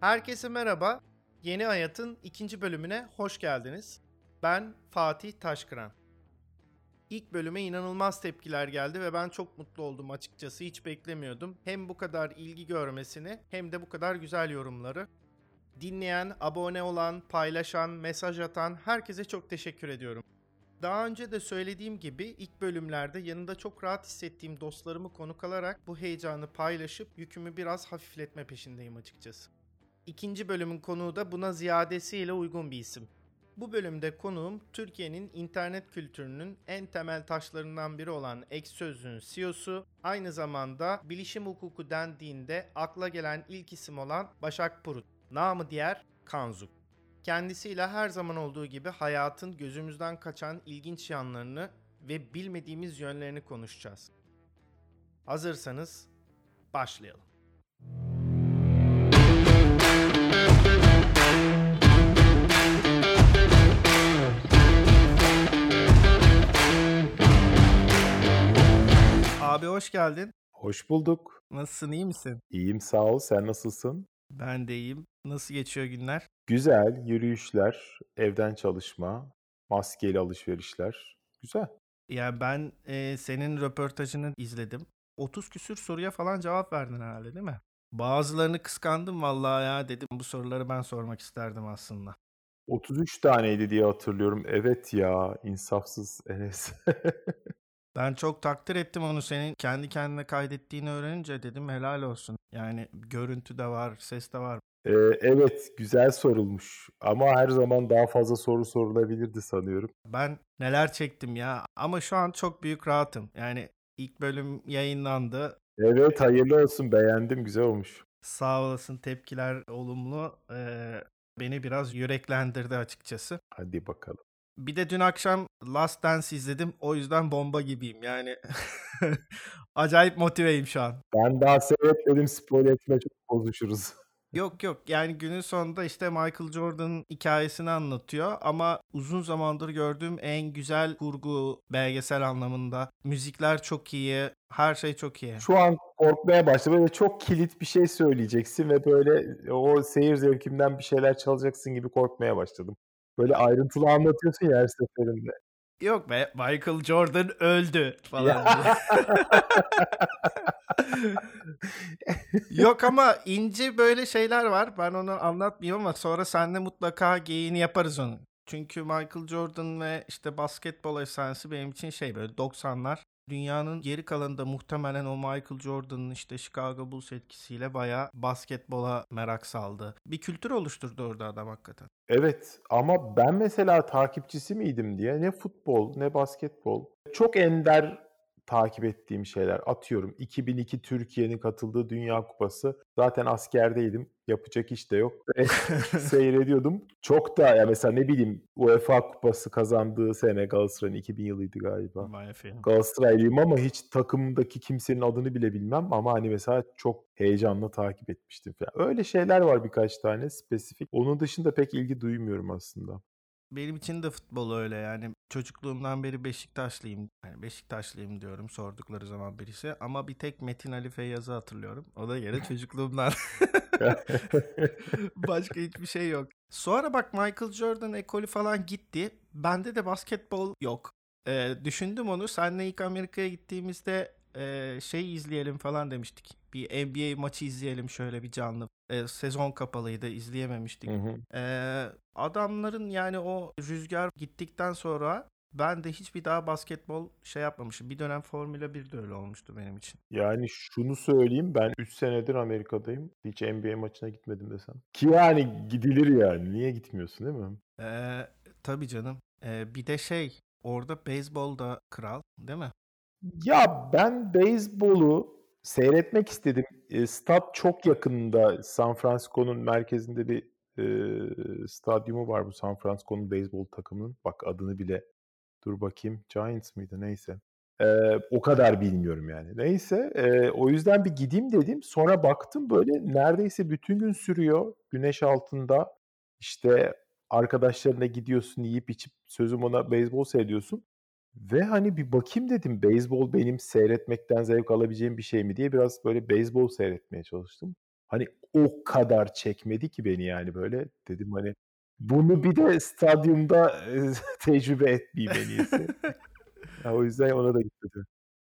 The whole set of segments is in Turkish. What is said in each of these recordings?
Herkese merhaba. Yeni Hayat'ın ikinci bölümüne hoş geldiniz. Ben Fatih Taşkıran. İlk bölüme inanılmaz tepkiler geldi ve ben çok mutlu oldum açıkçası. Hiç beklemiyordum. Hem bu kadar ilgi görmesini hem de bu kadar güzel yorumları. Dinleyen, abone olan, paylaşan, mesaj atan herkese çok teşekkür ediyorum. Daha önce de söylediğim gibi ilk bölümlerde yanında çok rahat hissettiğim dostlarımı konuk alarak bu heyecanı paylaşıp yükümü biraz hafifletme peşindeyim açıkçası. İkinci bölümün konuğu da buna ziyadesiyle uygun bir isim. Bu bölümde konuğum Türkiye'nin internet kültürünün en temel taşlarından biri olan ek sözlüğün CEO'su, aynı zamanda bilişim hukuku dendiğinde akla gelen ilk isim olan Başak Purut, namı diğer Kanzuk. Kendisiyle her zaman olduğu gibi hayatın gözümüzden kaçan ilginç yanlarını ve bilmediğimiz yönlerini konuşacağız. Hazırsanız başlayalım. Abi hoş geldin. Hoş bulduk. Nasılsın, iyi misin? İyiyim sağ ol. Sen nasılsın? Ben de iyiyim. Nasıl geçiyor günler? Güzel. Yürüyüşler, evden çalışma, maskeli alışverişler. Güzel. Ya ben e, senin röportajını izledim. 30 küsür soruya falan cevap verdin herhalde değil mi? Bazılarını kıskandım vallahi ya dedim bu soruları ben sormak isterdim aslında. 33 taneydi diye hatırlıyorum. Evet ya, insafsız Enes. Ben çok takdir ettim onu senin kendi kendine kaydettiğini öğrenince dedim helal olsun. Yani görüntü de var, ses de var. Ee, evet, güzel sorulmuş. Ama her zaman daha fazla soru sorulabilirdi sanıyorum. Ben neler çektim ya ama şu an çok büyük rahatım. Yani ilk bölüm yayınlandı. Evet, hayırlı olsun. Beğendim, güzel olmuş. Sağ olasın tepkiler olumlu. Ee, beni biraz yüreklendirdi açıkçası. Hadi bakalım. Bir de dün akşam Last Dance izledim. O yüzden bomba gibiyim. Yani acayip motiveyim şu an. Ben daha seyretmedim. Spoiler etme çok bozuşuruz. Yok yok yani günün sonunda işte Michael Jordan'ın hikayesini anlatıyor ama uzun zamandır gördüğüm en güzel kurgu belgesel anlamında. Müzikler çok iyi, her şey çok iyi. Şu an korkmaya başladım. Böyle çok kilit bir şey söyleyeceksin ve böyle o seyir zevkimden bir şeyler çalacaksın gibi korkmaya başladım. Böyle ayrıntılı anlatıyorsun ya her seferinde. Yok be Michael Jordan öldü falan. Yok ama ince böyle şeyler var. Ben onu anlatmayayım ama sonra seninle mutlaka geyini yaparız onu. Çünkü Michael Jordan ve işte basketbol efsanesi benim için şey böyle 90'lar dünyanın geri kalanında muhtemelen o Michael Jordan'ın işte Chicago Bulls etkisiyle bayağı basketbola merak saldı. Bir kültür oluşturdu orada adam hakikaten. Evet ama ben mesela takipçisi miydim diye ne futbol ne basketbol çok ender takip ettiğim şeyler. Atıyorum 2002 Türkiye'nin katıldığı Dünya Kupası. Zaten askerdeydim. Yapacak iş de yok. Seyrediyordum. Çok da ya mesela ne bileyim UEFA Kupası kazandığı sene Galatasaray'ın 2000 yılıydı galiba. Galatasaraylıyım ama hiç takımdaki kimsenin adını bile bilmem ama hani mesela çok heyecanla takip etmiştim falan. Öyle şeyler var birkaç tane spesifik. Onun dışında pek ilgi duymuyorum aslında. Benim için de futbol öyle yani çocukluğumdan beri Beşiktaşlıyım. Yani Beşiktaşlıyım diyorum sordukları zaman birisi ama bir tek Metin Ali Feyyaz'ı hatırlıyorum. O da yine çocukluğumdan. Başka hiçbir şey yok. Sonra bak Michael Jordan ekolü falan gitti. Bende de basketbol yok. Ee, düşündüm onu. Senle ilk Amerika'ya gittiğimizde e, şey izleyelim falan demiştik. Bir NBA maçı izleyelim şöyle bir canlı. E, sezon kapalıydı izleyememiştik. Hı hı. E, adamların yani o rüzgar gittikten sonra ben de hiçbir daha basketbol şey yapmamışım. Bir dönem Formula 1 de öyle olmuştu benim için. Yani şunu söyleyeyim ben 3 senedir Amerika'dayım. Hiç NBA maçına gitmedim desem. Ki yani gidilir yani. Niye gitmiyorsun değil mi? Ee, tabii canım. Ee, bir de şey orada beyzbol da kral değil mi? Ya ben beyzbolu seyretmek istedim. E, stat çok yakında. San Francisco'nun merkezinde bir e, stadyumu var bu San Francisco'nun beyzbol takımının. Bak adını bile dur bakayım. Giants mıydı neyse. E, o kadar bilmiyorum yani. Neyse e, o yüzden bir gideyim dedim. Sonra baktım böyle neredeyse bütün gün sürüyor. Güneş altında işte arkadaşlarına gidiyorsun yiyip içip sözüm ona beyzbol seyrediyorsun. Ve hani bir bakayım dedim beyzbol benim seyretmekten zevk alabileceğim bir şey mi diye biraz böyle beyzbol seyretmeye çalıştım. Hani o kadar çekmedi ki beni yani böyle. Dedim hani bunu bir de stadyumda eee, tecrübe etmeyeyim en iyisi. Ya, o yüzden ona da gitmedim.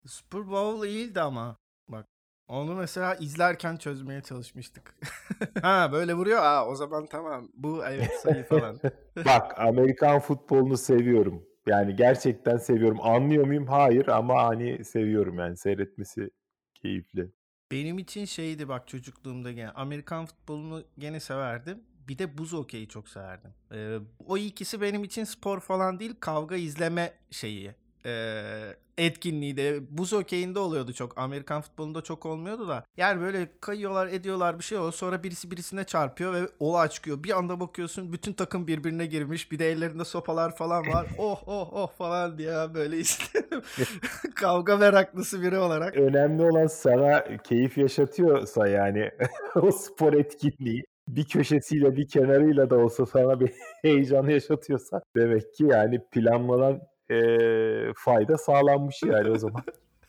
Super Bowl iyiydi ama. Bak onu mesela izlerken çözmeye çalışmıştık. ha böyle vuruyor. Aa o zaman tamam. Bu evet sayı falan. Bak Amerikan futbolunu seviyorum. Yani gerçekten seviyorum. Anlıyor muyum? Hayır ama hani seviyorum yani seyretmesi keyifli. Benim için şeydi bak çocukluğumda gene Amerikan futbolunu gene severdim. Bir de buz hokeyi çok severdim. Ee, o ikisi benim için spor falan değil kavga izleme şeyi. Ee, etkinliği de buz hokeyinde oluyordu çok. Amerikan futbolunda çok olmuyordu da. Yani böyle kayıyorlar ediyorlar bir şey oluyor. Sonra birisi birisine çarpıyor ve olay çıkıyor. Bir anda bakıyorsun bütün takım birbirine girmiş. Bir de ellerinde sopalar falan var. oh oh oh falan diye böyle istedim. Kavga meraklısı biri olarak. Önemli olan sana keyif yaşatıyorsa yani o spor etkinliği bir köşesiyle bir kenarıyla da olsa sana bir heyecan yaşatıyorsa demek ki yani planlanan eee, fayda sağlanmış yani o zaman.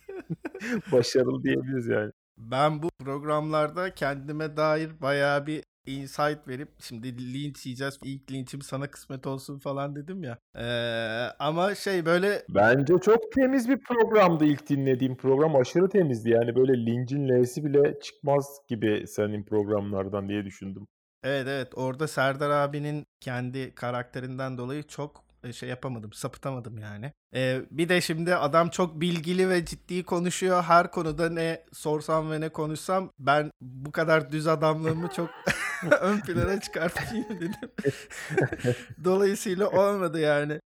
Başarılı diyebiliriz yani. Ben bu programlarda kendime dair bayağı bir insight verip şimdi linç yiyeceğiz. İlk linçim sana kısmet olsun falan dedim ya. Ee, ama şey böyle Bence çok temiz bir programdı ilk dinlediğim program. Aşırı temizdi yani böyle lincin L'si bile çıkmaz gibi senin programlardan diye düşündüm. evet evet orada Serdar abinin kendi karakterinden dolayı çok e, şey yapamadım, sapıtamadım yani. Ee, bir de şimdi adam çok bilgili ve ciddi konuşuyor. Her konuda ne sorsam ve ne konuşsam ben bu kadar düz adamlığımı çok ön plana çıkartayım dedim. Dolayısıyla olmadı yani.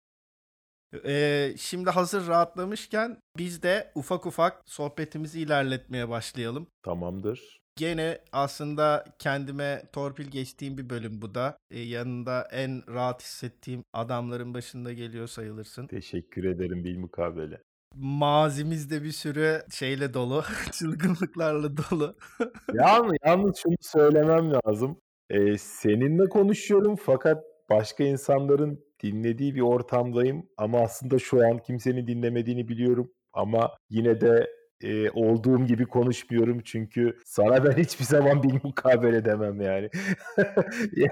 Ee, şimdi hazır rahatlamışken biz de ufak ufak sohbetimizi ilerletmeye başlayalım. Tamamdır. Gene aslında kendime torpil geçtiğim bir bölüm bu da. Ee, yanında en rahat hissettiğim adamların başında geliyor sayılırsın. Teşekkür ederim bilmukabele. Mazimizde bir sürü şeyle dolu, çılgınlıklarla dolu. Yalnız, yalnız şunu söylemem lazım. Ee, seninle konuşuyorum fakat başka insanların dinlediği bir ortamdayım ama aslında şu an kimsenin dinlemediğini biliyorum ama yine de e, olduğum gibi konuşmuyorum çünkü sana ben hiçbir zaman bir mukabele demem yani.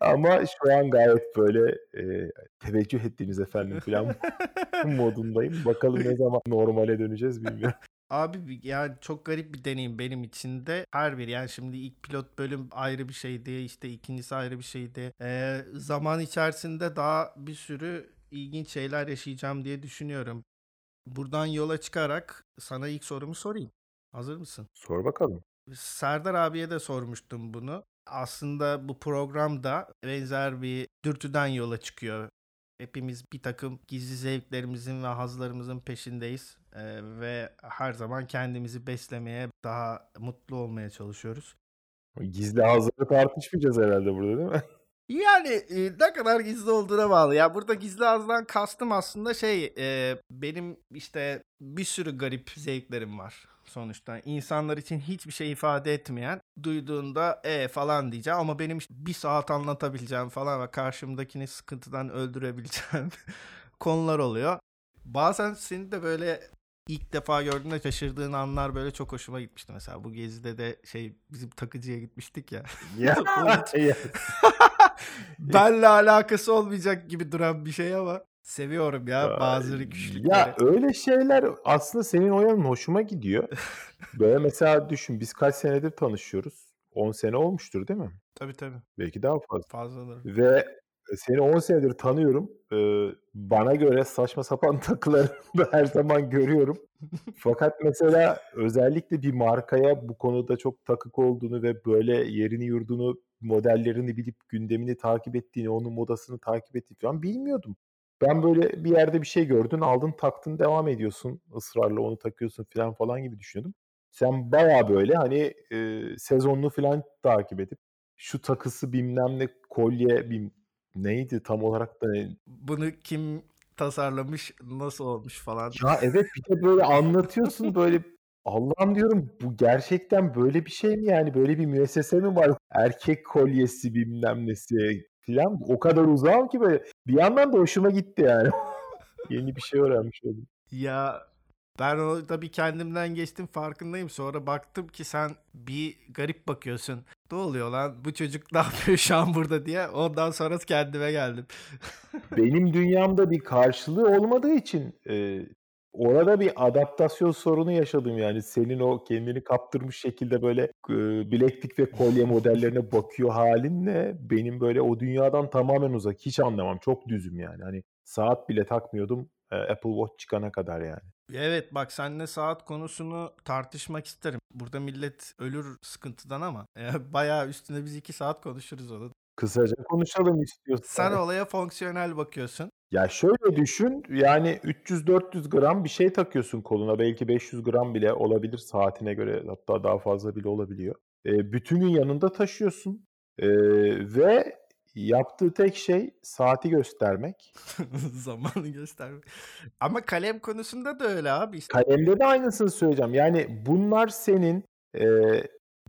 Ama şu an gayet böyle e, teveccüh ettiniz efendim falan modundayım. Bakalım ne zaman normale döneceğiz bilmiyorum. Abi yani çok garip bir deneyim benim için de. Her bir yani şimdi ilk pilot bölüm ayrı bir şeydi. işte ikincisi ayrı bir şeydi. Ee, zaman içerisinde daha bir sürü ilginç şeyler yaşayacağım diye düşünüyorum. Buradan yola çıkarak sana ilk sorumu sorayım. Hazır mısın? Sor bakalım. Serdar abiye de sormuştum bunu. Aslında bu programda benzer bir dürtüden yola çıkıyor. Hepimiz bir takım gizli zevklerimizin ve hazlarımızın peşindeyiz. Ee, ve her zaman kendimizi beslemeye, daha mutlu olmaya çalışıyoruz. Gizli hazırı tartışmayacağız herhalde burada değil mi? Yani e, ne kadar gizli olduğuna bağlı. Ya burada gizli ağızdan kastım aslında şey e, benim işte bir sürü garip zevklerim var sonuçta. İnsanlar için hiçbir şey ifade etmeyen duyduğunda e falan diyeceğim ama benim işte bir saat anlatabileceğim falan ve karşımdakini sıkıntıdan öldürebileceğim konular oluyor. Bazen seni de böyle ilk defa gördüğünde şaşırdığın anlar böyle çok hoşuma gitmişti. Mesela bu gezide de şey bizim takıcıya gitmiştik. Ya, ya. Benle alakası olmayacak gibi duran bir şey ama seviyorum ya bazı rüküşlükleri. Ya öyle şeyler aslında senin o yanın hoşuma gidiyor. Böyle mesela düşün biz kaç senedir tanışıyoruz? 10 sene olmuştur değil mi? Tabii tabii Belki daha fazla. fazladır. Ve seni 10 senedir tanıyorum. Ee, bana göre saçma sapan takıları da her zaman görüyorum. Fakat mesela özellikle bir markaya bu konuda çok takık olduğunu ve böyle yerini yurdunu, modellerini bilip gündemini takip ettiğini, onun modasını takip ettiğini falan bilmiyordum. Ben böyle bir yerde bir şey gördün, aldın, taktın, devam ediyorsun. ısrarla onu takıyorsun falan falan gibi düşünüyordum. Sen baya böyle hani e, sezonunu falan takip edip şu takısı bilmem ne kolye bim neydi tam olarak da ne- Bunu kim tasarlamış, nasıl olmuş falan. ya evet bir de böyle anlatıyorsun böyle Allah'ım diyorum bu gerçekten böyle bir şey mi yani böyle bir müessese mi var erkek kolyesi bilmem nesi filan o kadar uzağım ki böyle bir yandan da hoşuma gitti yani yeni bir şey öğrenmiş oldum. Ya Ben orada bir kendimden geçtim farkındayım. Sonra baktım ki sen bir garip bakıyorsun. Ne oluyor lan bu çocuk ne yapıyor şu an burada diye. Ondan sonra kendime geldim. Benim dünyamda bir karşılığı olmadığı için e, orada bir adaptasyon sorunu yaşadım yani. Senin o kendini kaptırmış şekilde böyle e, bileklik ve kolye modellerine bakıyor halinle benim böyle o dünyadan tamamen uzak. Hiç anlamam. Çok düzüm yani. Hani saat bile takmıyordum e, Apple Watch çıkana kadar yani. Evet bak seninle saat konusunu tartışmak isterim. Burada millet ölür sıkıntıdan ama e, bayağı üstüne biz iki saat konuşuruz onu. Kısaca konuşalım istiyorsan. Sen olaya fonksiyonel bakıyorsun. Ya şöyle düşün yani 300-400 gram bir şey takıyorsun koluna belki 500 gram bile olabilir saatine göre hatta daha fazla bile olabiliyor. E, bütün gün yanında taşıyorsun e, ve yaptığı tek şey saati göstermek. Zamanı göstermek. Ama kalem konusunda da öyle abi. işte. Kalemde de aynısını söyleyeceğim. Yani bunlar senin e,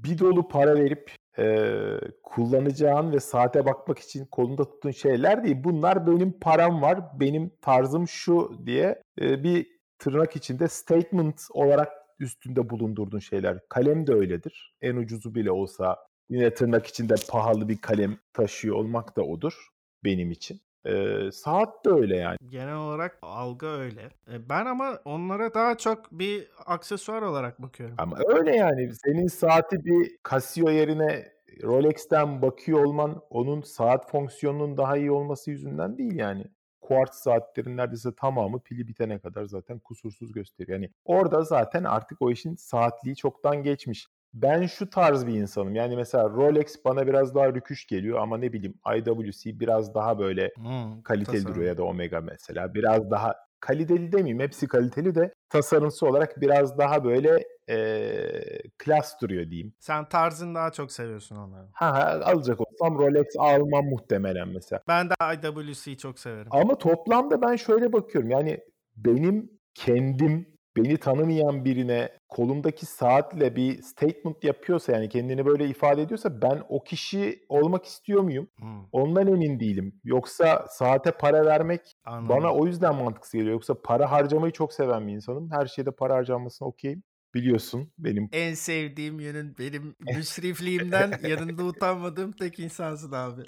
bir dolu para verip e, kullanacağın ve saate bakmak için kolunda tuttuğun şeyler değil. Bunlar benim param var, benim tarzım şu diye e, bir tırnak içinde statement olarak üstünde bulundurduğun şeyler. Kalem de öyledir. En ucuzu bile olsa yine tırnak içinde pahalı bir kalem taşıyor olmak da odur benim için. E, saat de öyle yani. Genel olarak algı öyle. E, Ben ama onlara daha çok bir aksesuar olarak bakıyorum. Ama öyle yani. Senin saati bir Casio yerine Rolex'ten bakıyor olman onun saat fonksiyonunun daha iyi olması yüzünden değil yani. Quartz saatlerin neredeyse tamamı pili bitene kadar zaten kusursuz gösteriyor. Yani orada zaten artık o işin saatliği çoktan geçmiş. Ben şu tarz bir insanım. Yani mesela Rolex bana biraz daha rüküş geliyor ama ne bileyim IWC biraz daha böyle Hmm, kaliteli tasarım. duruyor ya da Omega mesela. Biraz daha kaliteli demeyeyim hepsi kaliteli de tasarımsal olarak biraz daha böyle eee klas duruyor diyeyim. Sen tarzını daha çok seviyorsun onları. Ha, ha, alacak olsam Rolex almam muhtemelen mesela. Ben de IWC'yi çok severim. Ama toplamda ben şöyle bakıyorum yani benim kendim beni tanımayan birine kolumdaki saatle bir statement yapıyorsa yani kendini böyle ifade ediyorsa ben o kişi olmak istiyor muyum? Hmm, Ondan emin değilim. Yoksa saate para vermek anladım. Bana o yüzden mantıksız geliyor. Yoksa para harcamayı çok seven bir insanım. Her şeyde para harcanmasına okeyim. Biliyorsun benim. En sevdiğim yönün benim müsrifliğimden yanında utanmadığım tek insansın abi.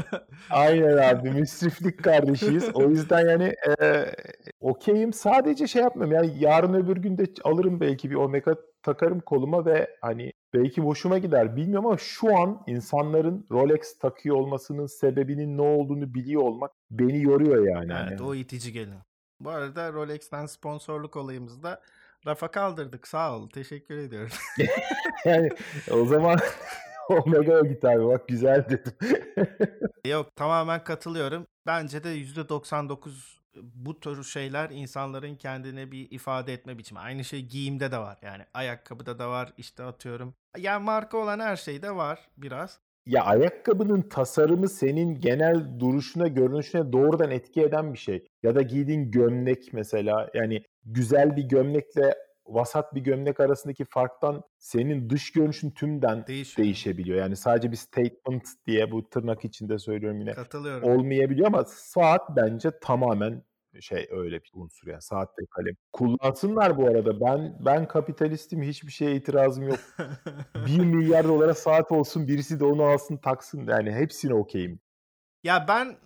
Aynen abi müsriflik kardeşiyiz. O yüzden yani e, okeyim. Sadece şey yapmıyorum. Yani yarın öbür gün de alırım belki bir Omega takarım koluma ve hani belki hoşuma gider bilmiyorum ama şu an insanların Rolex takıyor olmasının sebebinin ne olduğunu biliyor olmak beni yoruyor yani. Evet Hani o itici gelin. Bu arada Rolex'ten sponsorluk olayımızda rafa kaldırdık. Sağ ol. Teşekkür ediyorum. yani o zaman Omega'ya git abi bak güzel dedim. Yok tamamen katılıyorum. Bence de %99 bu tür şeyler insanların kendine bir ifade etme biçimi. Aynı şey giyimde de var. Yani ayakkabıda da var işte atıyorum. Yani marka olan her şeyde var biraz. Ya ayakkabının tasarımı senin genel duruşuna, görünüşüne doğrudan etki eden bir şey. Ya da giydiğin gömlek mesela yani güzel bir gömlekle vasat bir gömlek arasındaki farktan senin dış görünüşün tümden Değişiyor. değişebiliyor. Yani sadece bir statement diye bu tırnak içinde söylüyorum yine Katılıyorum. olmayabiliyor ama saat bence tamamen şey öyle bir unsur yani saat ve kalem. Kullansınlar bu arada. Ben ben kapitalistim. Hiçbir şeye itirazım yok. 1 milyar dolara saat olsun birisi de onu alsın taksın. Yani hepsine okeyim. Ya ben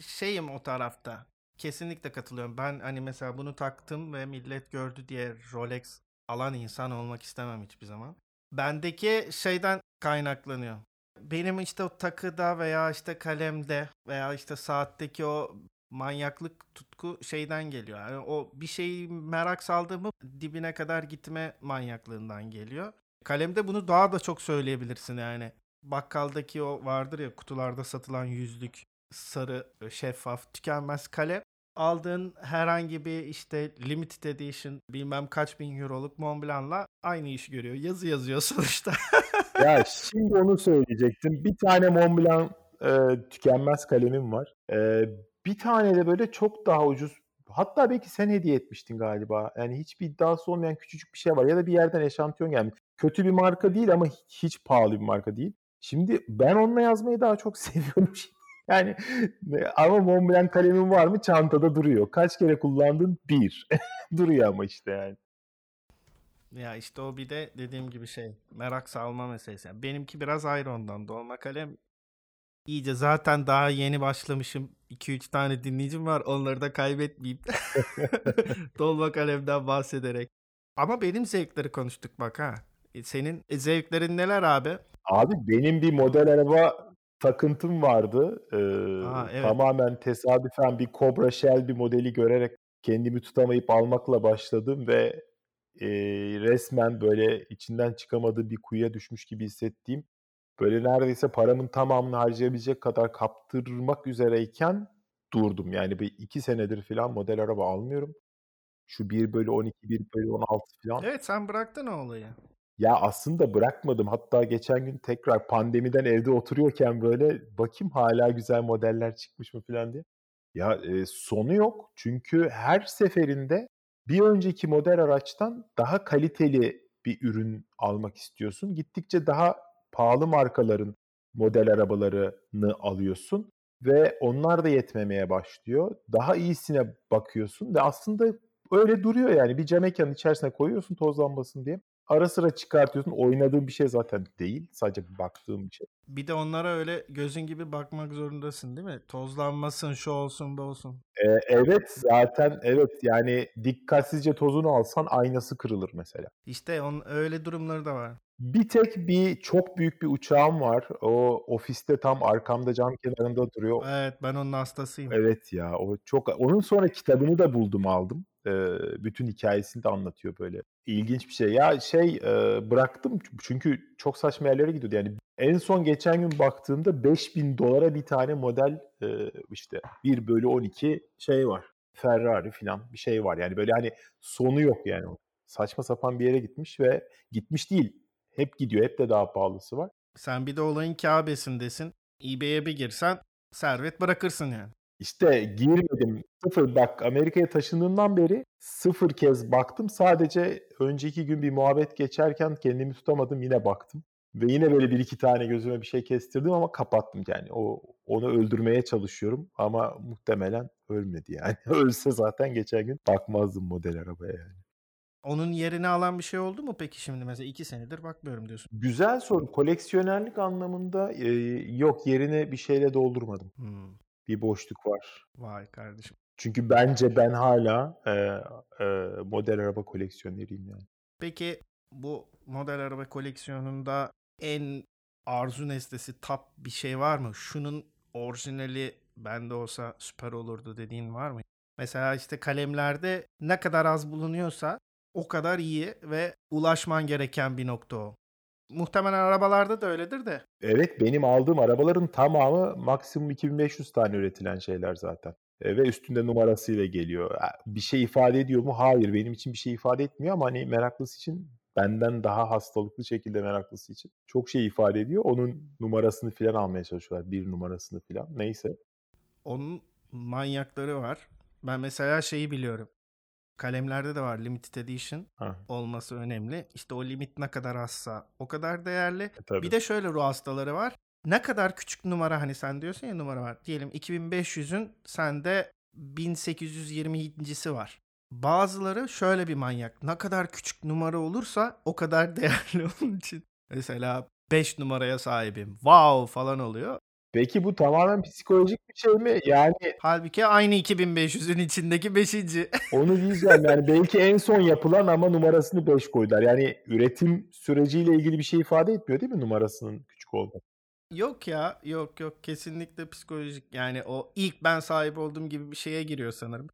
şeyim o tarafta. Kesinlikle katılıyorum. Ben hani mesela bunu taktım ve millet gördü diye Rolex alan insan olmak istemem hiçbir zaman. Bendeki şeyden kaynaklanıyor. Benim işte o takıda veya işte kalemde veya işte saatteki o manyaklık tutku şeyden geliyor. Yani o bir şeyi merak saldığımı dibine kadar gitme manyaklığından geliyor. Kalemde bunu daha da çok söyleyebilirsin yani. Bakkaldaki o vardır ya kutularda satılan yüzlük sarı şeffaf tükenmez kalem. Aldığın herhangi bir işte limited edition bilmem kaç bin euroluk Montblanc'la aynı işi görüyor. Yazı yazıyor sonuçta. Ya şimdi onu söyleyecektim. Bir tane Montblanc e, tükenmez kalemim var. E, bir tane de böyle çok daha ucuz. Hatta belki sen hediye etmiştin galiba. Yani hiçbir iddiası olmayan küçücük bir şey var. Ya da bir yerden eşantiyon gelmiş. Kötü bir marka değil ama hiç, pahalı bir marka değil. Şimdi ben onunla yazmayı daha çok seviyorum. Yani ama Montblanc kalemim var mı? Çantada duruyor. Kaç kere kullandın? Bir. duruyor ama işte yani. Ya işte o bir de dediğim gibi şey merak salma meselesi. Yani benimki biraz ayrı ondan. Dolma kalem iyice zaten daha yeni başlamışım. 2-3 tane dinleyicim var. Onları da kaybetmeyeyim. Dolma kalemden bahsederek. Ama benim zevkleri konuştuk bak ha. E, Senin zevklerin neler abi? Abi benim bir model araba takıntım vardı. Ee, Aa, evet. Tamamen tesadüfen bir Cobra Shelby modeli görerek kendimi tutamayıp almakla başladım ve e, resmen böyle içinden çıkamadığım bir kuyuya düşmüş gibi hissettiğim böyle neredeyse paramın tamamını harcayabilecek kadar kaptırmak üzereyken durdum. Yani bir iki senedir falan model araba almıyorum. Şu 1 bölü 12, 1 bölü 16 falan. Evet sen bıraktın o olayı. Ya aslında bırakmadım. Hatta geçen gün tekrar pandemiden evde oturuyorken böyle bakayım hala güzel modeller çıkmış mı falan diye. Ya e, sonu yok. Çünkü her seferinde bir önceki model araçtan daha kaliteli bir ürün almak istiyorsun. Gittikçe daha pahalı markaların model arabalarını alıyorsun ve onlar da yetmemeye başlıyor. Daha iyisine bakıyorsun ve aslında öyle duruyor yani bir cam mekanın içerisine koyuyorsun tozlanmasın diye. Ara sıra çıkartıyorsun. Oynadığın bir şey zaten değil. Sadece baktığım bir şey. Bir de onlara öyle gözün gibi bakmak zorundasın değil mi? Tozlanmasın, şu olsun, bu olsun. Ee, evet zaten evet yani dikkatsizce tozunu alsan aynası kırılır mesela. İşte on, öyle durumları da var. Bir tek bir çok büyük bir uçağım var. O ofiste tam arkamda cam kenarında duruyor. Evet ben onun hastasıyım. Evet ya o çok onun sonra kitabını da buldum aldım. Ee, bütün hikayesini de anlatıyor böyle. İlginç bir şey. Ya şey e, bıraktım çünkü çok saçma yerlere gidiyordu. Yani en son geçen gün baktığımda 5000 dolara bir tane model e, işte 1 bölü 12 şey var. Ferrari falan bir şey var. Yani böyle hani sonu yok yani. Saçma sapan bir yere gitmiş ve gitmiş değil. Hep gidiyor. Hep de daha pahalısı var. Sen bir de olayın Kabe'sindesin. eBay'e bir girsen servet bırakırsın yani. İşte girmedim. Sıfır bak Amerika'ya taşındığımdan beri sıfır kez baktım. Sadece önceki gün bir muhabbet geçerken kendimi tutamadım yine baktım. Ve yine böyle bir iki tane gözüme bir şey kestirdim ama kapattım yani. O onu öldürmeye çalışıyorum ama muhtemelen ölmedi yani. Ölse zaten geçen gün bakmazdım model arabaya yani. Onun yerini alan bir şey oldu mu peki şimdi mesela iki senedir bakmıyorum diyorsun. Güzel soru. Koleksiyonerlik anlamında e, yok yerine bir şeyle doldurmadım. Hmm, Bir boşluk var. vay kardeşim. Çünkü bence ben hala e, e, model araba koleksiyoneriyim yani. Peki bu model araba koleksiyonunda en arzu nesnesi top bir şey var mı? Şunun orijinali bende olsa süper olurdu dediğin var mı? Mesela işte kalemlerde ne kadar az bulunuyorsa o kadar iyi ve ulaşman gereken bir nokta o. Muhtemelen arabalarda da öyledir de. Evet benim aldığım arabaların tamamı maksimum 2500 tane üretilen şeyler zaten. E, ve üstünde numarasıyla geliyor. Ha, Bir şey ifade ediyor mu? Hayır benim için bir şey ifade etmiyor ama hani meraklısı için benden daha hastalıklı şekilde meraklısı için çok şey ifade ediyor. Onun numarasını filan almaya çalışıyorlar. Bir numarasını filan. Neyse. Onun manyakları var. Ben mesela şeyi biliyorum. Kalemlerde de var limited edition Ha, olması önemli. İşte o limit ne kadar azsa o kadar değerli. e, tabii. Bir de şöyle ruh hastaları var. Ne kadar küçük numara hani sen diyorsun ya numara var. Diyelim 2500'ün sende 1827'si var. Bazıları şöyle bir manyak. Ne kadar küçük numara olursa o kadar değerli onun için. Mesela 5 numaraya sahibim. Wow falan oluyor. Peki bu tamamen psikolojik bir şey mi? Yani Halbuki aynı 2500'ün içindeki 5. onu diyeceğim yani belki en son yapılan ama numarasını 5 koydular. Yani üretim süreciyle ilgili bir şey ifade etmiyor değil mi numarasının küçük olması? Yok ya yok yok kesinlikle psikolojik yani o ilk ben sahip olduğum gibi bir şeye giriyor sanırım.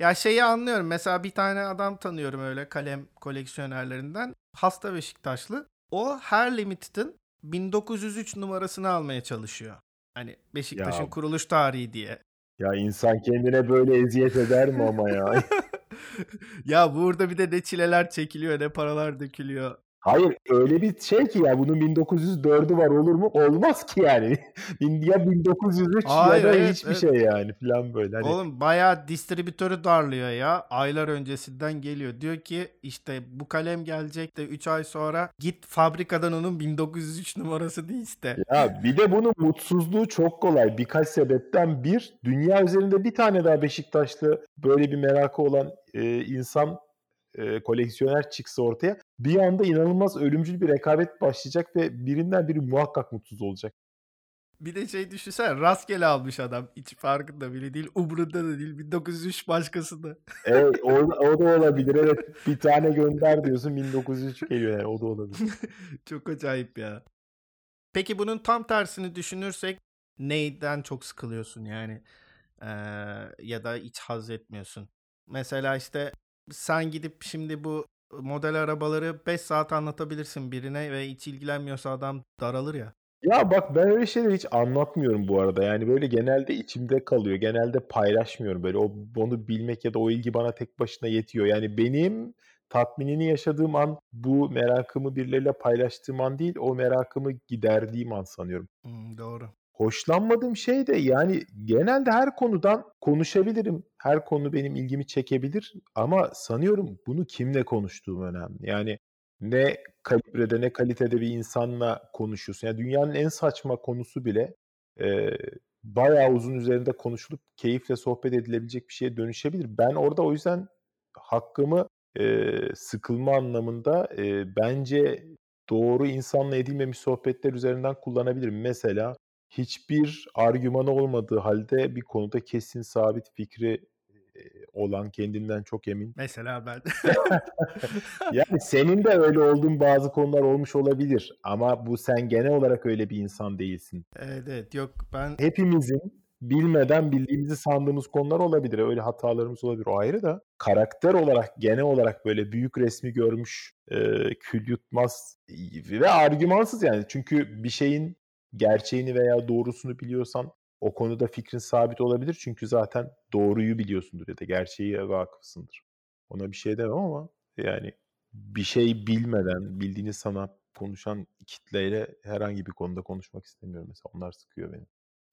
Ya şeyi anlıyorum mesela bir tane adam tanıyorum öyle kalem koleksiyonerlerinden hasta Beşiktaşlı. O her limited'ın 1903 numarasını almaya çalışıyor. Hani Beşiktaş'ın Ya. kuruluş tarihi diye. Ya insan kendine böyle eziyet eder mi ama ya? ya burada bir de ne çileler çekiliyor ne paralar dökülüyor. Hayır öyle bir şey ki ya bunun 1904'ü var olur mu? Olmaz ki yani. Ya 1903 Hayır, ya da evet, hiçbir evet. şey yani falan böyle. Hani Oğlum bayağı distribütörü darlıyor ya. Aylar öncesinden geliyor. Diyor ki işte bu kalem gelecek de 3 ay sonra git fabrikadan onun 1903 numarasını iste. Ya bir de bunun mutsuzluğu çok kolay. Birkaç sebepten bir, dünya üzerinde bir tane daha Beşiktaşlı böyle bir merakı olan e, insan e, koleksiyoner çıksa ortaya bir anda inanılmaz ölümcül bir rekabet başlayacak ve birinden biri muhakkak mutsuz olacak. Bir de şey düşünsene rastgele almış adam. Hiç farkında bile değil. Umurunda da değil. 1903 başkasında. Evet o, o da olabilir. Evet bir tane gönder diyorsun 1903 geliyor yani o da olabilir. çok acayip ya. Peki bunun tam tersini düşünürsek neyden çok sıkılıyorsun yani? Ee, ya da hiç haz etmiyorsun. Mesela işte sen gidip şimdi bu model arabaları 5 saat anlatabilirsin birine ve hiç ilgilenmiyorsa adam daralır ya. Ya bak ben öyle şeyleri hiç anlatmıyorum bu arada. Yani böyle genelde içimde kalıyor. Genelde paylaşmıyorum. Böyle o onu bilmek ya da o ilgi bana tek başına yetiyor. Yani benim tatminini yaşadığım an bu merakımı birileriyle paylaştığım an değil, o merakımı giderdiğim an sanıyorum. Hmm, doğru. Hoşlanmadığım şey de yani genelde her konudan konuşabilirim. Her konu benim ilgimi çekebilir ama sanıyorum bunu kimle konuştuğum önemli. Yani ne kalibrede ne kalitede bir insanla konuşuyorsun. Yani dünyanın en saçma konusu bile e, bayağı uzun üzerinde konuşulup keyifle sohbet edilebilecek bir şeye dönüşebilir. Ben orada o yüzden hakkımı e, sıkılma anlamında e, bence doğru insanla edilmemiş sohbetler üzerinden kullanabilirim. Mesela hiçbir argümanı olmadığı halde bir konuda kesin sabit fikri olan kendinden çok emin. Mesela ben. yani senin de öyle olduğun bazı konular olmuş olabilir ama bu sen genel olarak öyle bir insan değilsin. Evet, evet yok ben hepimizin bilmeden bildiğimizi sandığımız konular olabilir. Öyle hatalarımız olabilir. O ayrı da karakter olarak genel olarak böyle büyük resmi görmüş e, kül yutmaz ve argümansız yani. Çünkü bir şeyin gerçeğini veya doğrusunu biliyorsan o konuda fikrin sabit olabilir. Çünkü zaten doğruyu biliyorsundur ya da gerçeği vakıfsındır. Ona bir şey demem ama yani bir şey bilmeden bildiğini sana konuşan kitleyle herhangi bir konuda konuşmak istemiyorum. Mesela onlar sıkıyor beni.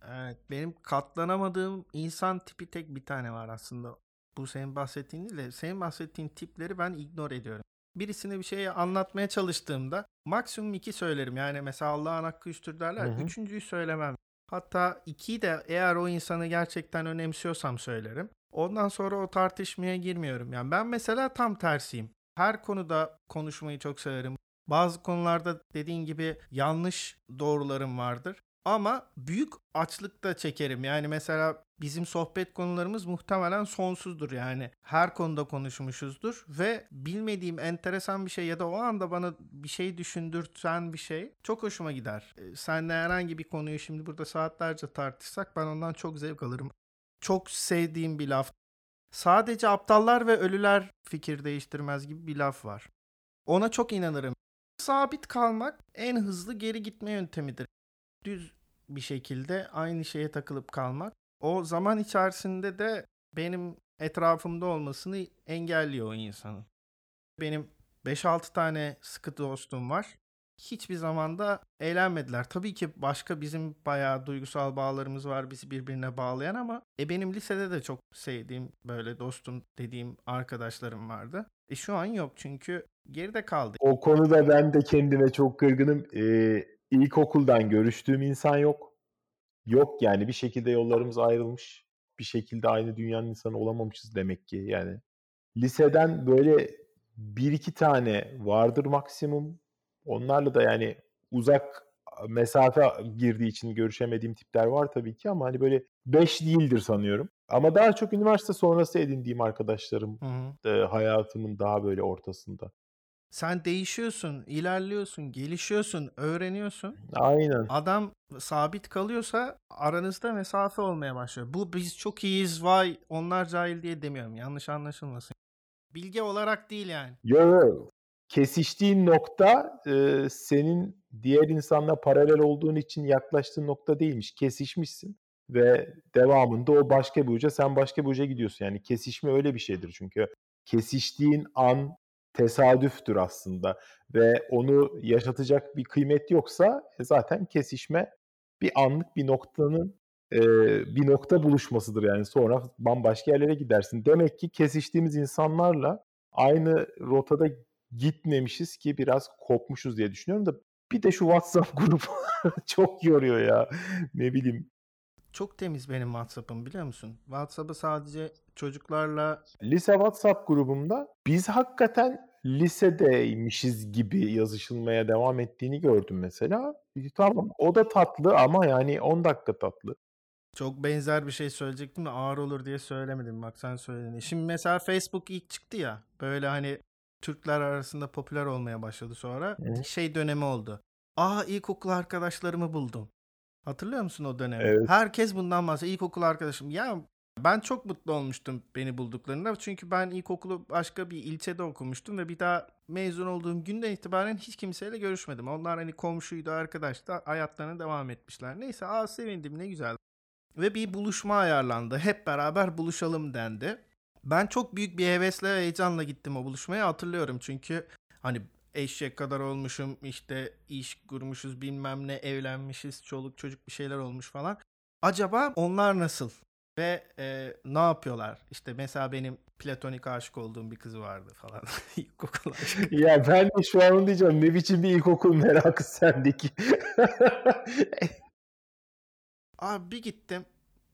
Evet, benim katlanamadığım insan tipi tek bir tane var aslında. Bu senin bahsettiğin değil de senin bahsettiğin tipleri ben ignore ediyorum. Birisine bir şeyi anlatmaya çalıştığımda maksimum iki söylerim. Yani mesela Allah'ın hakkı üstür derler. Hı hı. Üçüncüyü söylemem. Hatta ikiyi de eğer o insanı gerçekten önemsiyorsam söylerim. Ondan sonra o tartışmaya girmiyorum. Yani ben mesela tam tersiyim. Her konuda konuşmayı çok severim. Bazı konularda dediğin gibi yanlış doğrularım vardır. Ama büyük açlık da çekerim. Yani mesela bizim sohbet konularımız muhtemelen sonsuzdur yani. Her konuda konuşmuşuzdur ve bilmediğim enteresan bir şey ya da o anda bana bir şey düşündürten bir şey çok hoşuma gider. Ee, senle herhangi bir konuyu şimdi burada saatlerce tartışsak ben ondan çok zevk alırım. Çok sevdiğim bir laf. Sadece aptallar ve ölüler fikir değiştirmez gibi bir laf var. Ona çok inanırım. Sabit kalmak en hızlı geri gitme yöntemidir düz bir şekilde aynı şeye takılıp kalmak o zaman içerisinde de benim etrafımda olmasını engelliyor o insanın. Benim 5-6 tane sıkı dostum var. Hiçbir zamanda eğlenmediler. Tabii ki başka bizim bayağı duygusal bağlarımız var bizi birbirine bağlayan ama e benim lisede de çok sevdiğim böyle dostum dediğim arkadaşlarım vardı. E şu an yok çünkü geride kaldı. O konuda ben de kendime çok kırgınım. Ee, ilkokuldan görüştüğüm insan yok. Yok yani bir şekilde yollarımız ayrılmış. Bir şekilde aynı dünyanın insanı olamamışız demek ki yani. Liseden böyle bir iki tane vardır maksimum. Onlarla da yani uzak mesafe girdiği için görüşemediğim tipler var tabii ki ama hani böyle beş değildir sanıyorum. Ama daha çok üniversite sonrası edindiğim arkadaşlarım hı hı. E, hayatımın daha böyle ortasında. Sen değişiyorsun, ilerliyorsun, gelişiyorsun, öğreniyorsun. Aynen. Adam sabit kalıyorsa aranızda mesafe olmaya başlıyor. Bu biz çok iyiyiz vay onlar cahil diye demiyorum. Yanlış anlaşılmasın. Bilgi olarak değil yani. Yok Kesiştiğin nokta e, senin diğer insanla paralel olduğun için yaklaştığın nokta değilmiş. Kesişmişsin ve devamında o başka bir uca sen başka bir uca gidiyorsun. Yani kesişme öyle bir şeydir çünkü kesiştiğin an tesadüftür aslında ve onu yaşatacak bir kıymet yoksa e, zaten kesişme bir anlık bir noktanın e, bir nokta buluşmasıdır yani sonra bambaşka yerlere gidersin. Demek ki kesiştiğimiz insanlarla aynı rotada gitmemişiz ki biraz kopmuşuz diye düşünüyorum da bir de şu WhatsApp grubu çok yoruyor ya. Ne bileyim Çok temiz benim WhatsApp'ım biliyor musun? WhatsApp'ı sadece çocuklarla Lise WhatsApp grubumda biz hakikaten lisedeymişiz gibi yazışılmaya devam ettiğini gördüm mesela. Tamam o da tatlı ama yani 10 dakika tatlı. çok benzer bir şey söyleyecektim de ağır olur diye söylemedim. Bak sen söyledin. Şimdi mesela Facebook ilk çıktı ya. Böyle hani Türkler arasında popüler olmaya başladı sonra. Hı. Şey dönemi oldu. Aa ilkokul arkadaşlarımı buldum. Hatırlıyor musun o dönemi? Evet. Herkes bundan bahsediyor. İlkokul arkadaşım. Ya ben çok mutlu olmuştum beni bulduklarında. Çünkü ben ilkokulu başka bir ilçede okumuştum ve bir daha mezun olduğum günden itibaren hiç kimseyle görüşmedim. Onlar hani komşuydu, arkadaştı. Hayatlarına devam etmişler. Neyse aa sevindim ne güzel. Ve bir buluşma ayarlandı. Hep beraber buluşalım dendi. Ben çok büyük bir hevesle ve heyecanla gittim o buluşmaya hatırlıyorum. Çünkü hani eşek kadar olmuşum işte iş kurmuşuz bilmem ne evlenmişiz çoluk çocuk bir şeyler olmuş falan. Acaba onlar nasıl? Ve e, ne yapıyorlar? İşte mesela benim platonik aşık olduğum bir kız vardı falan. İlkokul aşkı. Ya ben de şu an diyeceğim. Ne biçim bir ilkokul merakı sendeki. Abi bir gittim.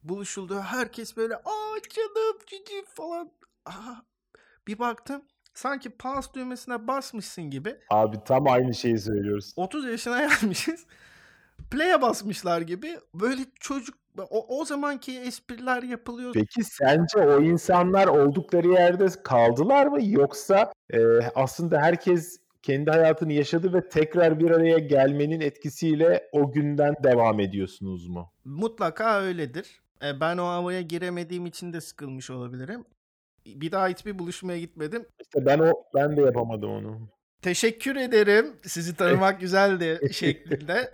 Buluşuldu. Herkes böyle aa canım cici falan. Aha. Bir baktım. Sanki pause düğmesine basmışsın gibi. Abi tam aynı şeyi söylüyoruz. 30 yaşına gelmişiz. Play'e basmışlar gibi. Böyle çocuk o, o zamanki espriler yapılıyor. Peki sence o insanlar oldukları yerde kaldılar mı yoksa e, aslında herkes kendi hayatını yaşadı ve tekrar bir araya gelmenin etkisiyle o günden devam ediyorsunuz mu? Mutlaka öyledir. E, ben o havaya giremediğim için de sıkılmış olabilirim. Bir daha hiçbir buluşmaya gitmedim. İşte ben o ben de yapamadım onu. Teşekkür ederim. Sizi tanımak güzeldi şeklinde.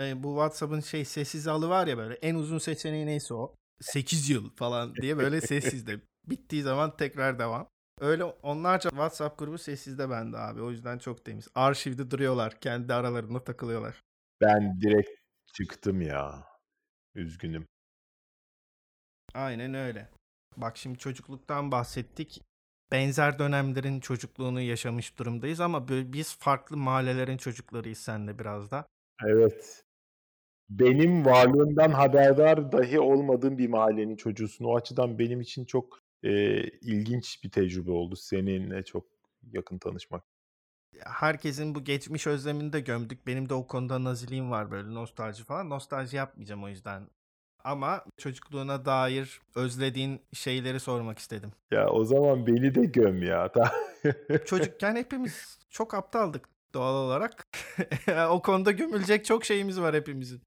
E, bu WhatsApp'ın şey sessiz alı var ya böyle en uzun seçeneği neyse o. 8 yıl falan diye böyle sessizde. Bittiği zaman tekrar devam. Öyle onlarca WhatsApp grubu sessizde bende abi. O yüzden çok temiz. Arşivde duruyorlar. Kendi aralarında takılıyorlar. Ben direkt çıktım ya. Üzgünüm. Aynen öyle. Bak şimdi çocukluktan bahsettik. Benzer dönemlerin çocukluğunu yaşamış durumdayız ama biz farklı mahallelerin çocuklarıyız senle biraz da. Evet. Benim varlığımdan haberdar dahi olmadığım bir mahallenin çocuğusun. O açıdan benim için çok e, ilginç bir tecrübe oldu seninle çok yakın tanışmak. Herkesin bu geçmiş özlemini de gömdük. Benim de o konuda naziliğim var böyle nostalji falan. Nostalji yapmayacağım o yüzden. Ama çocukluğuna dair özlediğin şeyleri sormak istedim. Ya o zaman beni de göm ya. Çocukken hepimiz çok aptaldık doğal olarak. o konuda gömülecek çok şeyimiz var hepimizin.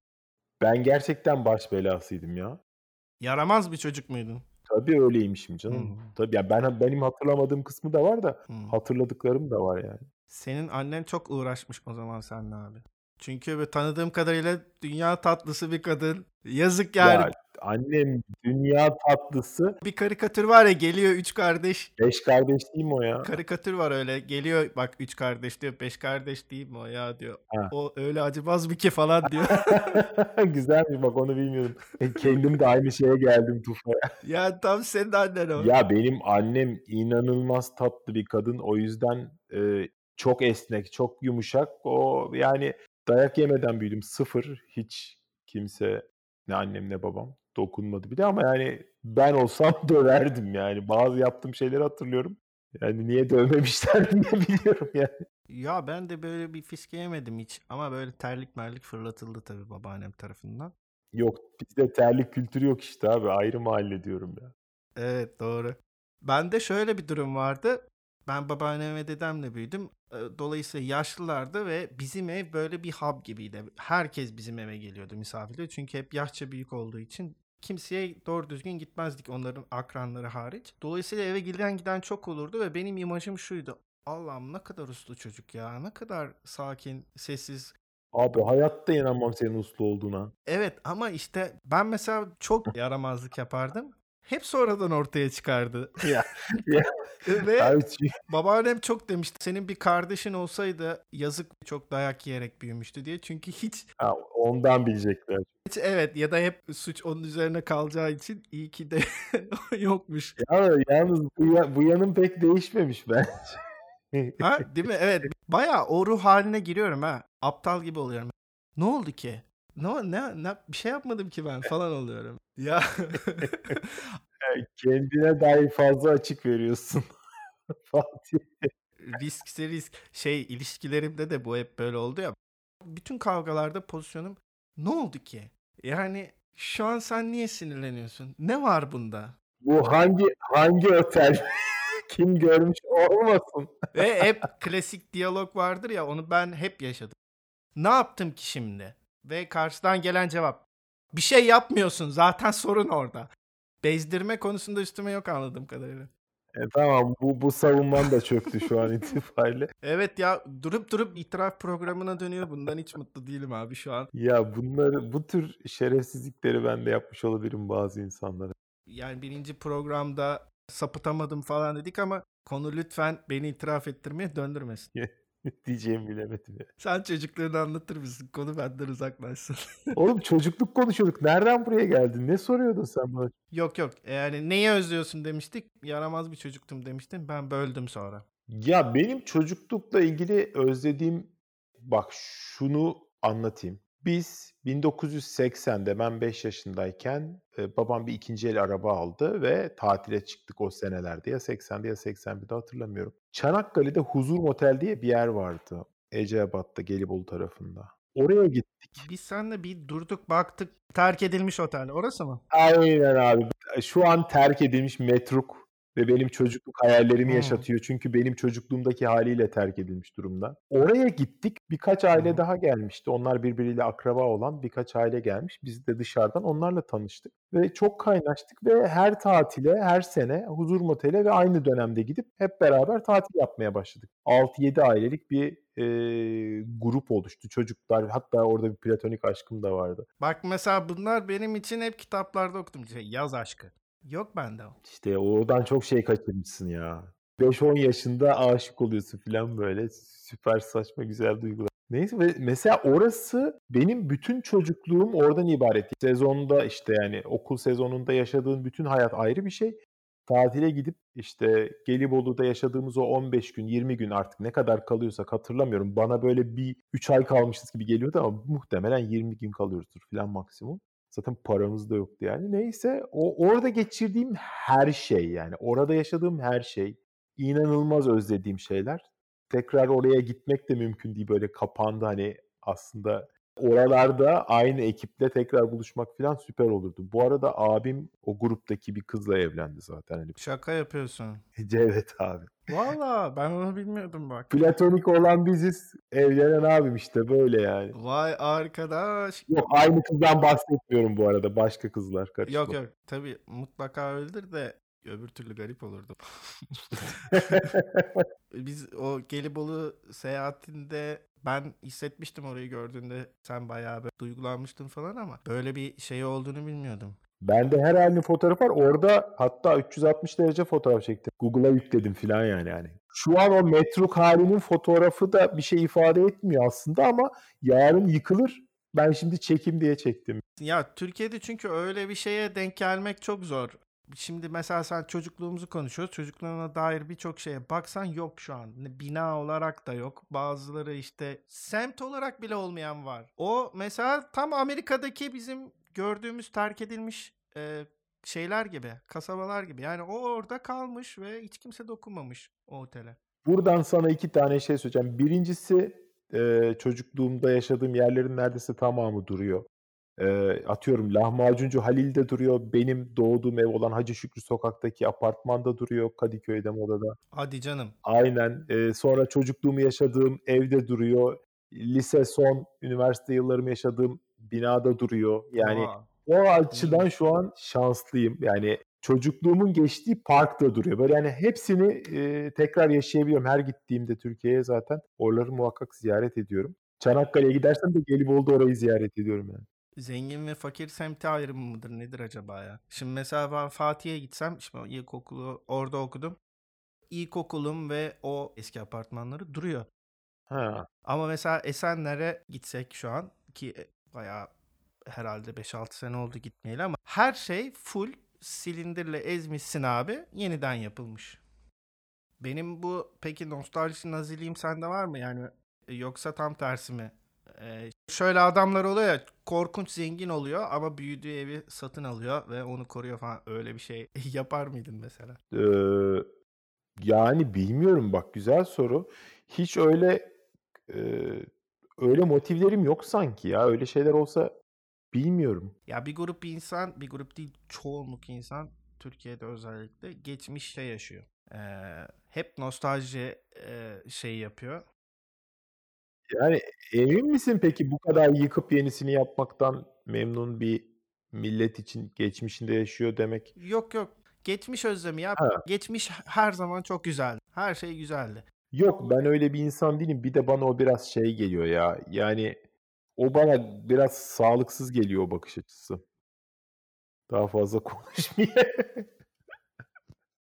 ben gerçekten baş belasıydım ya. Yaramaz bir çocuk muydun? Tabii öyleymişim canım. Hmm. Tabii ya ben benim hatırlamadığım kısmı da var da Hmm. hatırladıklarım da var yani. Senin annen çok uğraşmış o zaman seninle abi. Çünkü böyle tanıdığım kadarıyla dünya tatlısı bir kadın. Yazık yani. Ya annem dünya tatlısı. Bir karikatür var ya geliyor üç kardeş. Beş kardeş değil mi o ya? Karikatür var öyle. Geliyor bak üç kardeş diyor. Beş kardeş değil mi o ya diyor. Ha. O öyle acımaz mı ki falan diyor. Güzelmiş bak onu bilmiyordum. E, Kendim de aynı şeye geldim Tufa'ya. ya tam senin annen o. Ya benim annem inanılmaz tatlı bir kadın. O yüzden e, çok esnek, çok yumuşak. O yani dayak yemeden büyüdüm. Sıfır. Hiç kimse ne annem ne babam dokunmadı bile ama yani ben olsam döverdim yani. Bazı yaptığım şeyleri hatırlıyorum. Yani niye dövmemişler diye biliyorum yani. Ya ben de böyle bir fiske yemedim hiç. Ama böyle terlik merlik fırlatıldı tabii babaannem tarafından. Yok bizde terlik kültürü yok işte abi. Ayrı mahalle diyorum ya. Evet doğru. Bende şöyle bir durum vardı. Ben babaannem ve dedemle büyüdüm. Dolayısıyla yaşlılardı ve bizim ev böyle bir hub gibiydi. Herkes bizim eve geliyordu misafirle. Çünkü hep yaşça büyük olduğu için kimseye doğru düzgün gitmezdik onların akranları hariç. Dolayısıyla eve giden giden çok olurdu ve benim imajım şuydu. Allah'ım ne kadar uslu çocuk ya. Ne kadar sakin, sessiz, Abi hayatta inanmam senin uslu olduğuna. Evet ama işte ben mesela çok yaramazlık yapardım. Hep sonradan ortaya çıkardı. Ya, ya. Ve babaannem çok demişti. Senin bir kardeşin olsaydı yazık çok dayak yiyerek büyümüştü diye. Çünkü hiç, Ha, ondan bilecekler. hiç evet ya da hep suç onun üzerine kalacağı için iyi ki de yokmuş. Ya, yalnız bu, ya- bu yanım pek değişmemiş bence. Ha değil mi? Evet. Bayağı o ruh haline giriyorum ha. Aptal gibi oluyorum. Ne oldu ki? No, ne, ne bir şey yapmadım ki ben falan oluyorum. Ya Kendine dair fazla açık veriyorsun. Fatih. riskse risk. Şey ilişkilerimde de bu hep böyle oldu ya. Bütün kavgalarda pozisyonum ne oldu ki? Yani şu an sen niye sinirleniyorsun? Ne var bunda? Bu hangi hangi otel? Kim görmüş olmasın. Ve hep klasik diyalog vardır ya onu ben hep yaşadım. Ne yaptım ki şimdi? Ve karşıdan gelen cevap. Bir şey yapmıyorsun zaten sorun orada. Bezdirme konusunda üstüme yok anladığım kadarıyla. E, tamam bu bu savunman da çöktü şu an itibariyle. Evet ya durup durup itiraf programına dönüyor. Bundan hiç mutlu değilim abi şu an. Ya bunları bu tür şerefsizlikleri ben de yapmış olabilirim bazı insanlara. Yani birinci programda sapıtamadım falan dedik ama konu lütfen beni itiraf ettirmeye döndürmesin. Diyeceğimi bilemedim ya. Sen çocuklarını anlatır mısın? Konu benden uzaklaşsın. Oğlum çocukluk konuşuyorduk. Nereden buraya geldin? Ne soruyordun sen bana? yok yok yani neyi özlüyorsun demiştik. Yaramaz bir çocuktum demiştin. Ben böldüm sonra. Ya benim çocuklukla ilgili özlediğim bak şunu anlatayım. Biz 1980'de ben 5 yaşındayken e, babam bir ikinci el araba aldı ve tatile çıktık o senelerde ya 80'de ya 81'de hatırlamıyorum. Çanakkale'de Huzur Motel diye bir yer vardı. Eceabat'ta Gelibolu tarafında. Oraya gittik. Biz seninle bir durduk baktık. Terk edilmiş otel. Orası mı? Aynen abi. Şu an terk edilmiş metruk ve benim çocukluk hayallerimi Hmm. yaşatıyor. Çünkü benim çocukluğumdaki haliyle terk edilmiş durumda. Oraya gittik. Birkaç aile Hı. daha gelmişti. Onlar birbiriyle akraba olan birkaç aile gelmiş. Biz de dışarıdan onlarla tanıştık. Ve çok kaynaştık ve her tatile, her sene huzur motele ve aynı dönemde gidip hep beraber tatil yapmaya başladık. 6-7 ailelik bir e, grup oluştu. Çocuklar hatta orada bir platonik aşkım da vardı. Bak mesela bunlar benim için hep kitaplarda okudum. Şey, yaz aşkı. Yok bende o. İşte oradan çok şey kaçırmışsın ya. 5-10 yaşında aşık oluyorsun falan böyle. Süper saçma güzel duygular. Neyse mesela orası benim bütün çocukluğum oradan ibaret. Sezonda işte yani okul sezonunda yaşadığın bütün hayat ayrı bir şey. Tatile gidip işte Gelibolu'da yaşadığımız o 15 gün 20 gün artık ne kadar kalıyorsak hatırlamıyorum. Bana böyle bir 3 ay kalmışız gibi geliyordu ama muhtemelen 20 gün kalıyoruzdur falan maksimum. Zaten paramız da yoktu yani. Neyse o orada geçirdiğim her şey yani orada yaşadığım her şey inanılmaz özlediğim şeyler. Tekrar oraya gitmek de mümkün değil böyle kapandı hani aslında oralarda aynı ekiple tekrar buluşmak falan süper olurdu. Bu arada abim o gruptaki bir kızla evlendi zaten hani Şaka yapıyorsun. Cevdet abi. Valla ben onu bilmiyordum bak. Platonik olan biziz. Evlenen abim işte böyle yani. Vay arkadaş. Yok aynı kızdan bahsetmiyorum bu arada. Başka kızlar karıştı. Yok yok tabii mutlaka öyledir de öbür türlü garip olurdu. Biz o Gelibolu seyahatinde ben hissetmiştim orayı gördüğünde sen bayağı böyle duygulanmıştın falan ama böyle bir şey olduğunu bilmiyordum. Bende her halinin fotoğrafı var. Orada hatta 360 derece fotoğraf çektim. Google'a yükledim falan yani. yani. Şu an o metruk halinin fotoğrafı da bir şey ifade etmiyor aslında ama yarın yıkılır. Ben şimdi çekim diye çektim. Ya Türkiye'de çünkü öyle bir şeye denk gelmek çok zor. Şimdi mesela sen çocukluğumuzu konuşuyoruz. Çocukluğuna dair birçok şeye baksan yok şu an. Bina olarak da yok. Bazıları işte semt olarak bile olmayan var. O mesela tam Amerika'daki bizim gördüğümüz terk edilmiş e, şeyler gibi, kasabalar gibi. Yani o orada kalmış ve hiç kimse dokunmamış o otele. Buradan sana iki tane şey söyleyeceğim. Birincisi e, çocukluğumda yaşadığım yerlerin neredeyse tamamı duruyor. E, atıyorum lahmacuncu Halil'de duruyor. Benim doğduğum ev olan Hacı Şükrü Sokak'taki apartmanda duruyor. Kadıköy'de Moda'da. Hadi canım. Aynen. E, sonra çocukluğumu yaşadığım evde duruyor. Lise son, üniversite yıllarımı yaşadığım binada duruyor. Yani Aa, o açıdan şu an şanslıyım. Yani çocukluğumun geçtiği parkta duruyor. Böyle yani hepsini e, tekrar yaşayabiliyorum. Her gittiğimde Türkiye'ye zaten oraları muhakkak ziyaret ediyorum. Çanakkale'ye gidersem de Gelibolu'da orayı ziyaret ediyorum yani. Zengin ve fakir semti ayrımı mıdır nedir acaba ya? Şimdi mesela ben Fatih'e gitsem, şimdi ilkokulu orada okudum. İlkokulum ve o eski apartmanları duruyor. Ha. Ama mesela Esenler'e gitsek şu an ki e, bayağı herhalde 5-6 sene oldu gitmeyeli ama her şey full silindirle ezmişsin abi yeniden yapılmış. Benim bu peki nostalji naziliğim sende var mı yani e, yoksa tam tersi mi? E, Şöyle adamlar oluyor ya korkunç zengin oluyor ama büyüdüğü evi satın alıyor ve onu koruyor falan. Öyle bir şey yapar mıydın mesela? Ee, yani bilmiyorum bak güzel soru. Hiç öyle e, öyle motivlerim yok sanki ya. Öyle şeyler olsa bilmiyorum. Ya bir grup insan, bir grup değil çoğunluk insan Türkiye'de özellikle geçmişte yaşıyor. Ee, hep nostalji e, şey yapıyor. Yani emin misin peki bu kadar yıkıp yenisini yapmaktan memnun bir millet için geçmişinde yaşıyor demek? Yok yok. Geçmiş özlemi ya. Ha. Geçmiş her zaman çok güzeldi. Her şey güzeldi. Yok ben öyle bir insan değilim. Bir de bana o biraz şey geliyor ya. Yani o bana biraz sağlıksız geliyor o bakış açısı. Daha fazla konuşmayayım.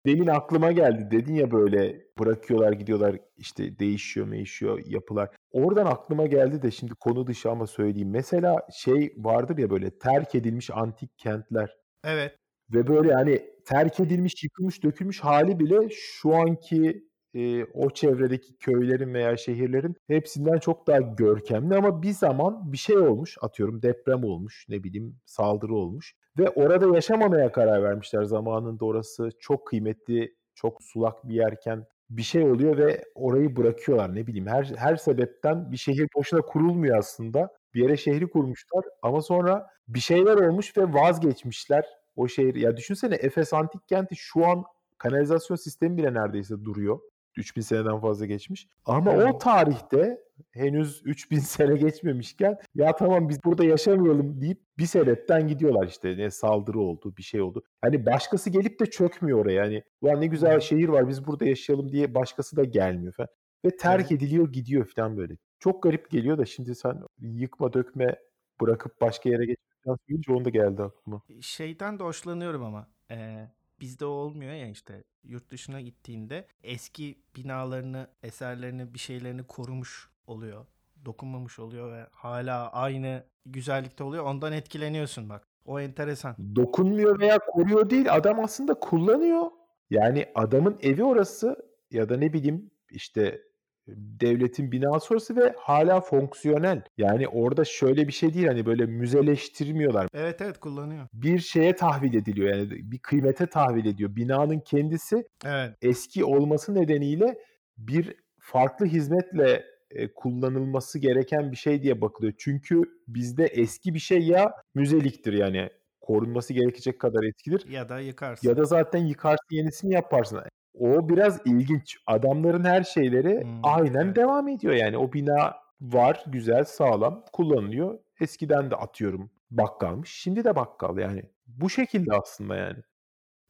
Demin aklıma geldi. Dedin ya böyle bırakıyorlar gidiyorlar işte değişiyor değişiyor yapılar. Oradan aklıma geldi de şimdi konu dışı ama söyleyeyim. Mesela şey vardır ya böyle terk edilmiş antik kentler. Evet. Ve böyle hani terk edilmiş, yıkılmış, dökülmüş hali bile şu anki e, o çevredeki köylerin veya şehirlerin hepsinden çok daha görkemli ama bir zaman bir şey olmuş atıyorum deprem olmuş ne bileyim saldırı olmuş ve orada yaşamamaya karar vermişler. Zamanında orası çok kıymetli çok sulak bir yerken bir şey oluyor ve orayı bırakıyorlar. Ne bileyim her her sebepten bir şehir boşuna kurulmuyor aslında. Bir yere şehri kurmuşlar ama sonra bir şeyler olmuş ve vazgeçmişler o şehir ya düşünsene Efes antik kenti şu an kanalizasyon sistemi bile neredeyse duruyor. 3000 seneden fazla geçmiş. Ama o tarihte henüz 3000 sene geçmemişken ya tamam biz burada yaşamayalım deyip bir sebepten gidiyorlar işte. Ne saldırı oldu, bir şey oldu. Hani başkası gelip de çökmüyor oraya. Yani ulan ne güzel şehir var biz burada yaşayalım diye başkası da gelmiyor falan. Ve terk ediliyor gidiyor falan böyle. Çok garip geliyor da şimdi sen yıkma dökme bırakıp başka yere geçmekten söyleyince onu da geldi aklıma. Şeyden de hoşlanıyorum ama. Ee, bizde olmuyor ya işte yurt dışına gittiğinde eski binalarını, eserlerini, bir şeylerini korumuş oluyor. Dokunmamış oluyor ve hala aynı güzellikte oluyor. Ondan etkileniyorsun bak. O enteresan. dokunmuyor veya koruyor değil adam aslında kullanıyor. Yani adamın evi orası ya da ne bileyim işte devletin binası orası ve hala fonksiyonel. Yani orada şöyle bir şey değil hani böyle müzeleştirmiyorlar. Evet evet kullanıyor. Bir şeye tahvil ediliyor yani bir kıymete tahvil ediyor. Binanın kendisi Evet. eski olması nedeniyle bir farklı hizmetle e, kullanılması gereken bir şey diye bakılıyor. Çünkü bizde eski bir şey ya müzeliktir yani korunması gerekecek kadar etkidir Ya da yıkarsın. ya da zaten yıkarsın yenisini yaparsın. O biraz ilginç. Adamların her şeyleri Hmm, aynen evet. devam ediyor yani. O bina var, güzel, sağlam, kullanılıyor. Eskiden de atıyorum bakkalmış. Şimdi de bakkal yani. Bu şekilde aslında yani.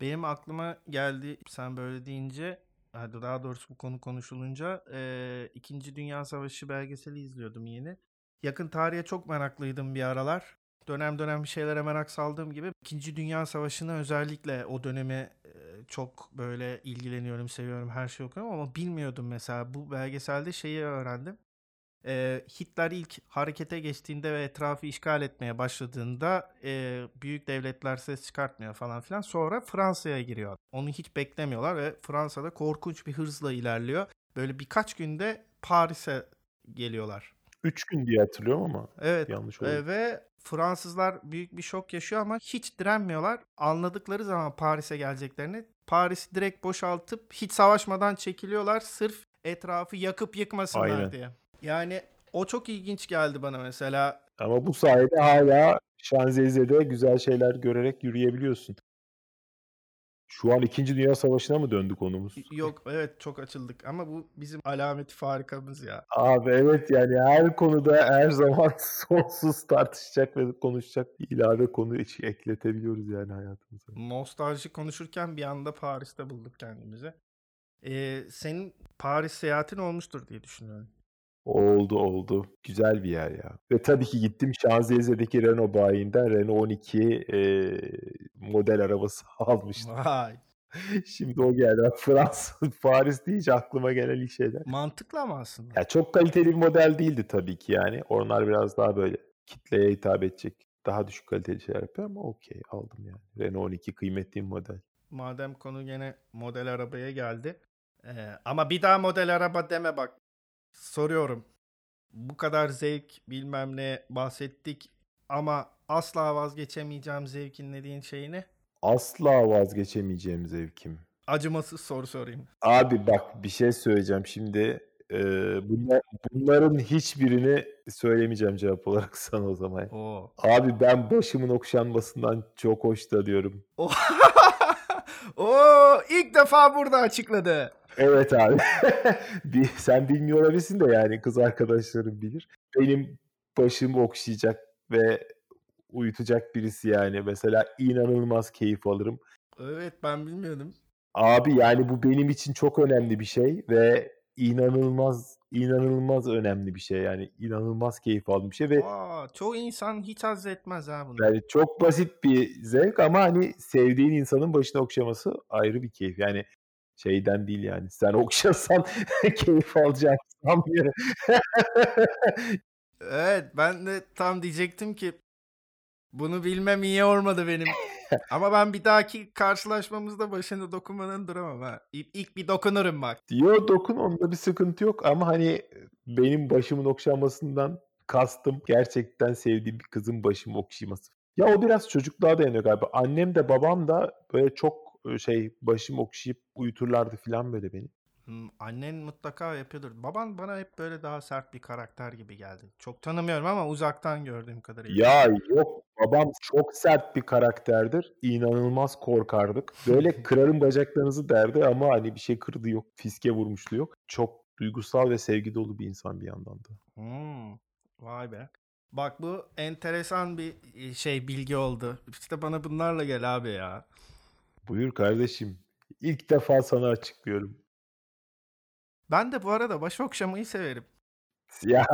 Benim aklıma geldi sen böyle deyince daha doğrusu bu konu konuşulunca eee, İkinci Dünya Savaşı belgeseli izliyordum yeni. Yakın tarihe çok meraklıydım bir aralar. Dönem dönem bir şeylere merak saldığım gibi İkinci Dünya Savaşı'nı özellikle o dönemi eee, çok böyle ilgileniyorum, seviyorum, her şeyi okuyorum ama bilmiyordum mesela bu belgeselde şeyi öğrendim. Ee, Hitler ilk harekete geçtiğinde ve etrafı işgal etmeye başladığında e, büyük devletler ses çıkartmıyor falan filan. Sonra Fransa'ya giriyor. Onu hiç beklemiyorlar ve Fransa'da korkunç bir hızla ilerliyor. Böyle birkaç günde Paris'e geliyorlar. Üç gün diye hatırlıyorum ama Evet yanlış oldu. ve Fransızlar büyük bir şok yaşıyor ama hiç direnmiyorlar. Anladıkları zaman Paris'e geleceklerini Paris'i direkt boşaltıp hiç savaşmadan çekiliyorlar. Sırf etrafı yakıp yıkmasınlar Aynen. diye. Yani o çok ilginç geldi bana mesela. Ama bu sayede hala Şanzelize'de güzel şeyler görerek yürüyebiliyorsun. Şu an 2. Dünya Savaşı'na mı döndü konumuz? Yok evet çok açıldık ama bu bizim alameti farikamız ya. Abi evet yani her konuda her zaman sonsuz tartışacak ve konuşacak ilave konu hiç ekletebiliyoruz yani hayatımıza. Nostalji konuşurken bir anda Paris'te bulduk kendimizi. Ee, senin Paris seyahatin olmuştur diye düşünüyorum. Oldu oldu. Güzel bir yer ya. Ve tabii ki gittim Şanzelize'deki Renault bayinden Renault 12 e, model arabası almıştım. Vay. Şimdi o geldi. Fransa, Paris deyince aklıma gelen ilk şeyler. Mantıklı ama aslında. Ya çok kaliteli bir model değildi tabii ki yani. Onlar biraz daha böyle kitleye hitap edecek daha düşük kaliteli şeyler yapıyor ama okey aldım yani. Renault 12 kıymetli bir model. Madem konu gene model arabaya geldi. Ee, ama bir daha model araba deme bak. Soruyorum. bu kadar zevk bilmem ne bahsettik ama asla vazgeçemeyeceğim zevkin dediğin şey ne? Asla vazgeçemeyeceğim zevkim. Acımasız soru sorayım. Abi bak bir şey söyleyeceğim şimdi. Ee, bunlar, bunların hiçbirini söylemeyeceğim cevap olarak sana o zaman. Oo. Abi ben başımın okşanmasından çok hoşlanıyorum. Oo, ilk defa burada açıkladı. Evet abi. Sen bilmiyor olabilirsin de yani kız arkadaşlarım bilir. Benim başımı okşayacak ve uyutacak birisi yani. Mesela inanılmaz keyif alırım. Evet ben bilmiyordum. Abi yani bu benim için çok önemli bir şey ve inanılmaz inanılmaz önemli bir şey yani inanılmaz keyif aldığım bir şey ve Aa, çoğu insan hiç haz etmez ha bunu. yani çok basit bir zevk ama hani sevdiğin insanın başına okşaması ayrı bir keyif. Yani şeyden değil yani sen okşasan keyif sanmıyorum. Evet ben de tam diyecektim ki bunu bilmem iyi olmadı benim. Ama ben bir dahaki karşılaşmamızda başına dokunmadan duramam ha. İlk, ilk bir dokunurum bak. Yo dokun onda bir sıkıntı yok ama hani benim başımın okşanmasından kastım gerçekten sevdiğim bir kızın başımı okşaması. Ya o biraz çocukluğa dayanıyor galiba. Annem de babam da böyle çok şey başımı okşayıp uyuturlardı falan böyle beni. Hmm, annen mutlaka yapıyordur. Baban bana hep böyle daha sert bir karakter gibi geldi. Çok tanımıyorum ama uzaktan gördüğüm kadarıyla. Ya yok babam çok sert bir karakterdir. İnanılmaz korkardık. Böyle kırarım bacaklarınızı derdi ama hani bir şey kırdı yok. Fiske vurmuştu yok. Çok duygusal ve sevgi dolu bir insan bir yandan da. Hmm, vay be. Bak bu enteresan bir şey bilgi oldu. İşte bana bunlarla gel abi ya. Buyur kardeşim. İlk defa sana açıklıyorum. Ben de bu arada baş okşamayı severim. Ya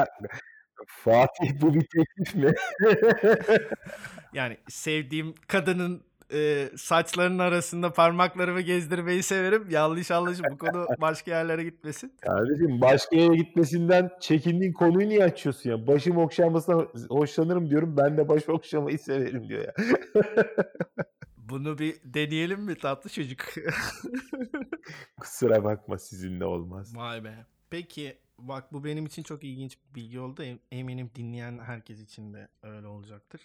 Fatih bu bir teklif mi? Yani sevdiğim kadının e, saçlarının arasında parmaklarımı gezdirmeyi severim. Yanlış anlaşılma bu konu başka yerlere gitmesin. Kardeşim başka yere gitmesinden çekindiğin konuyu niye açıyorsun ya? Başım okşanmasına hoşlanırım diyorum. Ben de baş okşamayı severim diyor ya. Bunu bir deneyelim mi tatlı çocuk? Kusura bakma sizinle olmaz. Vay be. Peki bak bu benim için çok ilginç bir bilgi oldu. Em- Eminim dinleyen herkes için de öyle olacaktır.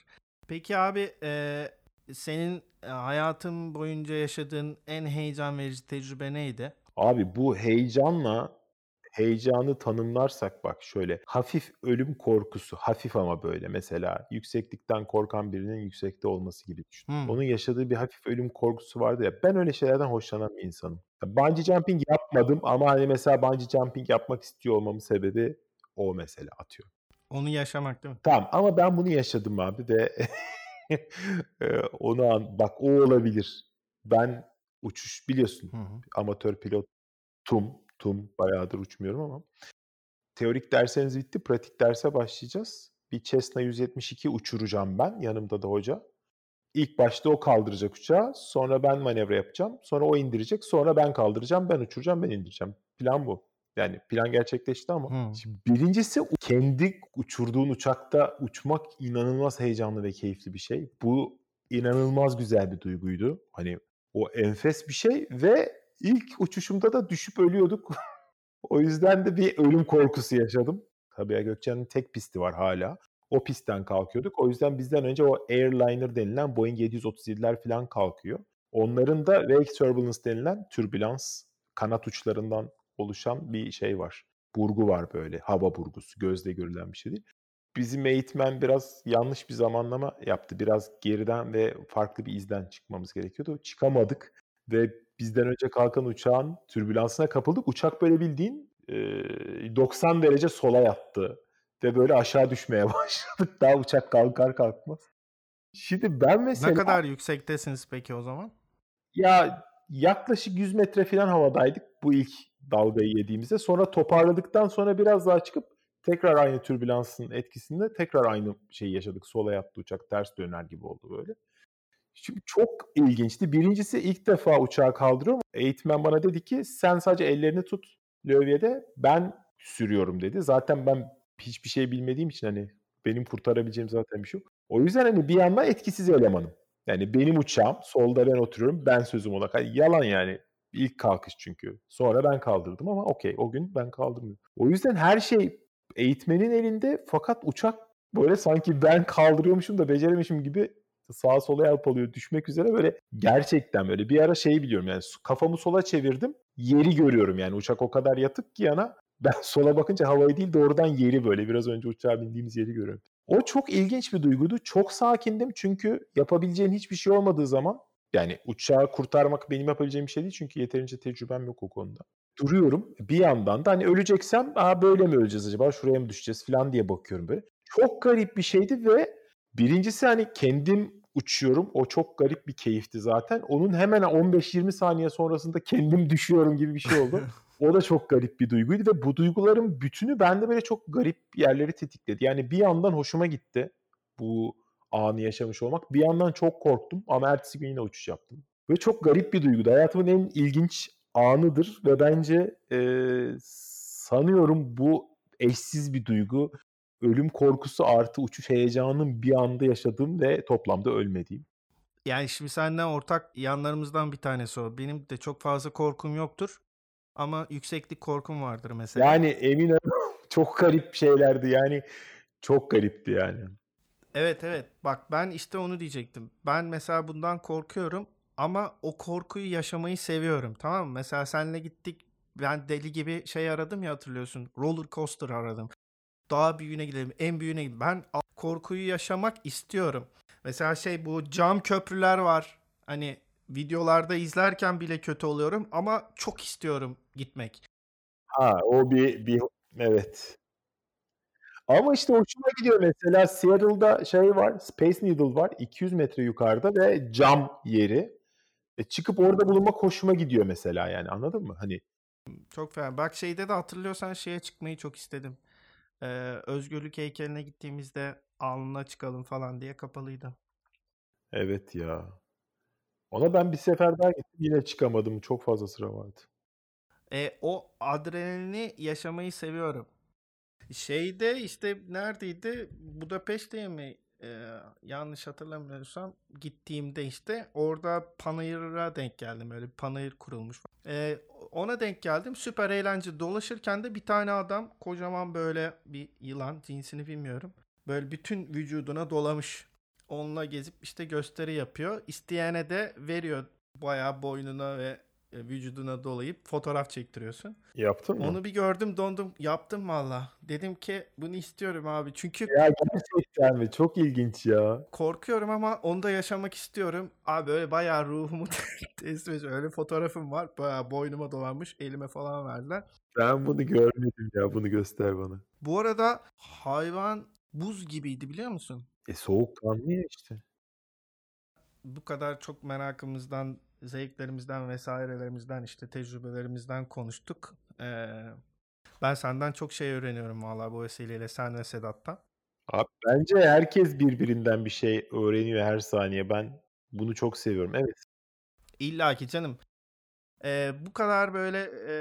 Peki abi e, senin hayatın boyunca yaşadığın en heyecan verici tecrübe neydi? Abi bu heyecanla heyecanı tanımlarsak bak şöyle hafif ölüm korkusu hafif ama böyle mesela yükseklikten korkan birinin yüksekte olması gibi düşün. Hmm. Onun yaşadığı bir hafif ölüm korkusu vardı ya ben öyle şeylerden hoşlanan bir insanım. Bungee jumping yapmadım ama hani mesela bungee jumping yapmak istiyor olmamın sebebi o mesela atıyor. Onu yaşamak değil mi? Tamam ama ben bunu yaşadım abi ve onu an bak o olabilir. Ben uçuş biliyorsun Hı hı. amatör pilot TUM. TUM bayağıdır uçmuyorum ama. Teorik derseniz bitti. Pratik derse başlayacağız. Bir Cessna 172 uçuracağım ben. Yanımda da hoca. İlk başta o kaldıracak uçağı. Sonra ben manevra yapacağım. Sonra o indirecek. Sonra ben kaldıracağım. Ben uçuracağım. Ben indireceğim. Plan bu. Yani plan gerçekleşti ama. Hmm. Şimdi birincisi kendi uçurduğun uçakta uçmak inanılmaz heyecanlı ve keyifli bir şey. Bu inanılmaz güzel bir duyguydu. Hani o enfes bir şey ve ilk uçuşumda da düşüp ölüyorduk. o yüzden de bir ölüm korkusu yaşadım. Sabiha Gökçen'in tek pisti var hala. O pistten kalkıyorduk. O yüzden bizden önce o Airliner denilen Boeing 737'ler falan kalkıyor. Onların da wake turbulence denilen türbülans kanat uçlarından oluşan bir şey var. Burgu var böyle. Hava burgusu. Gözle görülen bir şey değil. Bizim eğitmen biraz yanlış bir zamanlama yaptı. Biraz geriden ve farklı bir izden çıkmamız gerekiyordu. Çıkamadık ve bizden önce kalkan uçağın türbülansına kapıldık. Uçak böyle bildiğin e, 90 derece sola yattı ve böyle aşağı düşmeye başladık. Daha uçak kalkar kalkmaz. Şimdi ben mesela Ne kadar yüksektesiniz peki o zaman? ya yaklaşık 100 metre falan havadaydık bu ilk dalgayı yediğimizde. Sonra toparladıktan sonra biraz daha çıkıp tekrar aynı türbülansın etkisinde tekrar aynı şeyi yaşadık. Sola yattı uçak ters döner gibi oldu böyle. Şimdi çok ilginçti. Birincisi ilk defa uçağı kaldırıyorum. Eğitmen bana dedi ki sen sadece ellerini tut lövyede ben sürüyorum dedi. Zaten ben hiçbir şey bilmediğim için hani benim kurtarabileceğim zaten bir şey yok. O yüzden hani bir yandan etkisiz elemanım. Yani benim uçağım solda ben oturuyorum ben sözüm ona. Yani yalan yani. İlk kalkış çünkü. Sonra ben kaldırdım ama okey o gün ben kaldırmıyorum. O yüzden her şey eğitmenin elinde fakat uçak böyle sanki ben kaldırıyormuşum da beceremişim gibi sağa sola yalpalıyor düşmek üzere böyle gerçekten böyle bir ara şeyi biliyorum yani kafamı sola çevirdim yeri görüyorum yani uçak o kadar yatık ki yana ben sola bakınca havayı değil doğrudan yeri böyle biraz önce uçağa bindiğimiz yeri görüyorum. O çok ilginç bir duyguydu. Çok sakindim çünkü yapabileceğim hiçbir şey olmadığı zaman yani uçağı kurtarmak benim yapabileceğim bir şey değil çünkü yeterince tecrübem yok o konuda. Duruyorum. Bir yandan da hani öleceksem Aa, böyle mi öleceğiz acaba şuraya mı düşeceğiz falan diye bakıyorum böyle. Çok garip bir şeydi ve birincisi hani kendim uçuyorum. O çok garip bir keyifti zaten. Onun hemen 15-20 saniye sonrasında kendim düşüyorum gibi bir şey oldu. o da çok garip bir duyguydu ve bu duyguların bütünü bende böyle çok garip yerleri tetikledi. Yani bir yandan hoşuma gitti bu anı yaşamış olmak. Bir yandan çok korktum ama ertesi gün yine uçuş yaptım. Ve çok garip bir duyguydu. Hayatımın en ilginç anıdır ve bence e, sanıyorum bu eşsiz bir duygu. Ölüm korkusu artı uçuş heyecanının bir anda yaşadığım ve toplamda ölmediğim. Yani şimdi senden ortak yanlarımızdan bir tanesi o. Benim de çok fazla korkum yoktur. Ama yükseklik korkum vardır mesela. Yani emin ol çok garip şeylerdi. Yani çok garipti yani. Evet evet. Bak ben işte onu diyecektim. Ben mesela bundan korkuyorum ama o korkuyu yaşamayı seviyorum. Tamam mı? Mesela senle gittik. Ben deli gibi şey aradım ya hatırlıyorsun. Roller coaster aradım. Daha büyüğüne gidelim. En büyüğüne gidelim. Ben korkuyu yaşamak istiyorum. Mesela şey bu cam köprüler var. Hani videolarda izlerken bile kötü oluyorum ama çok istiyorum gitmek. Ha o bir bir evet. Ama işte hoşuma gidiyor mesela Seattle'da şey var, Space Needle var 200 metre yukarıda ve cam yeri. E çıkıp orada bulunmak hoşuma gidiyor mesela yani anladın mı? Hani çok fena. Bak şeyde de hatırlıyorsan şeye çıkmayı çok istedim. Ee, özgürlük heykeline gittiğimizde alnına çıkalım falan diye kapalıydı. Evet ya. Ona ben bir sefer daha gittim yine çıkamadım. Çok fazla sıra vardı. E, o adrenalini yaşamayı seviyorum. Şeyde işte neredeydi? Budapeşte mi? Ee, yanlış hatırlamıyorsam gittiğimde işte orada panayır'a denk geldim. Öyle bir panayır kurulmuş. Ee, ona denk geldim. Süper eğlence dolaşırken de bir tane adam kocaman böyle bir yılan cinsini bilmiyorum. Böyle bütün vücuduna dolamış. Onunla gezip işte gösteri yapıyor. İsteyene de veriyor. Bayağı boynuna ve e, vücuduna dolayıp fotoğraf çektiriyorsun. Yaptın mı? Onu bir gördüm dondum. Yaptım valla. Dedim ki bunu istiyorum abi. Çünkü Ya gerçekten mi? Çok ilginç ya. korkuyorum ama onu da yaşamak istiyorum. Abi böyle bayağı ruhumu teslim. Öyle fotoğrafım var. Bayağı boynuma dolanmış. Elime falan verdiler. Ben bunu görmedim ya. Bunu göster bana. Bu arada hayvan buz gibiydi biliyor musun? E soğukkanlı ya işte. Bu kadar çok merakımızdan zevklerimizden vesairelerimizden işte tecrübelerimizden konuştuk. Ee, ben senden çok şey öğreniyorum valla bu vesileyle sen ve Sedat'tan. Abi bence herkes birbirinden bir şey öğreniyor her saniye. Ben bunu çok seviyorum. Evet. İlla ki canım. Ee, bu kadar böyle e,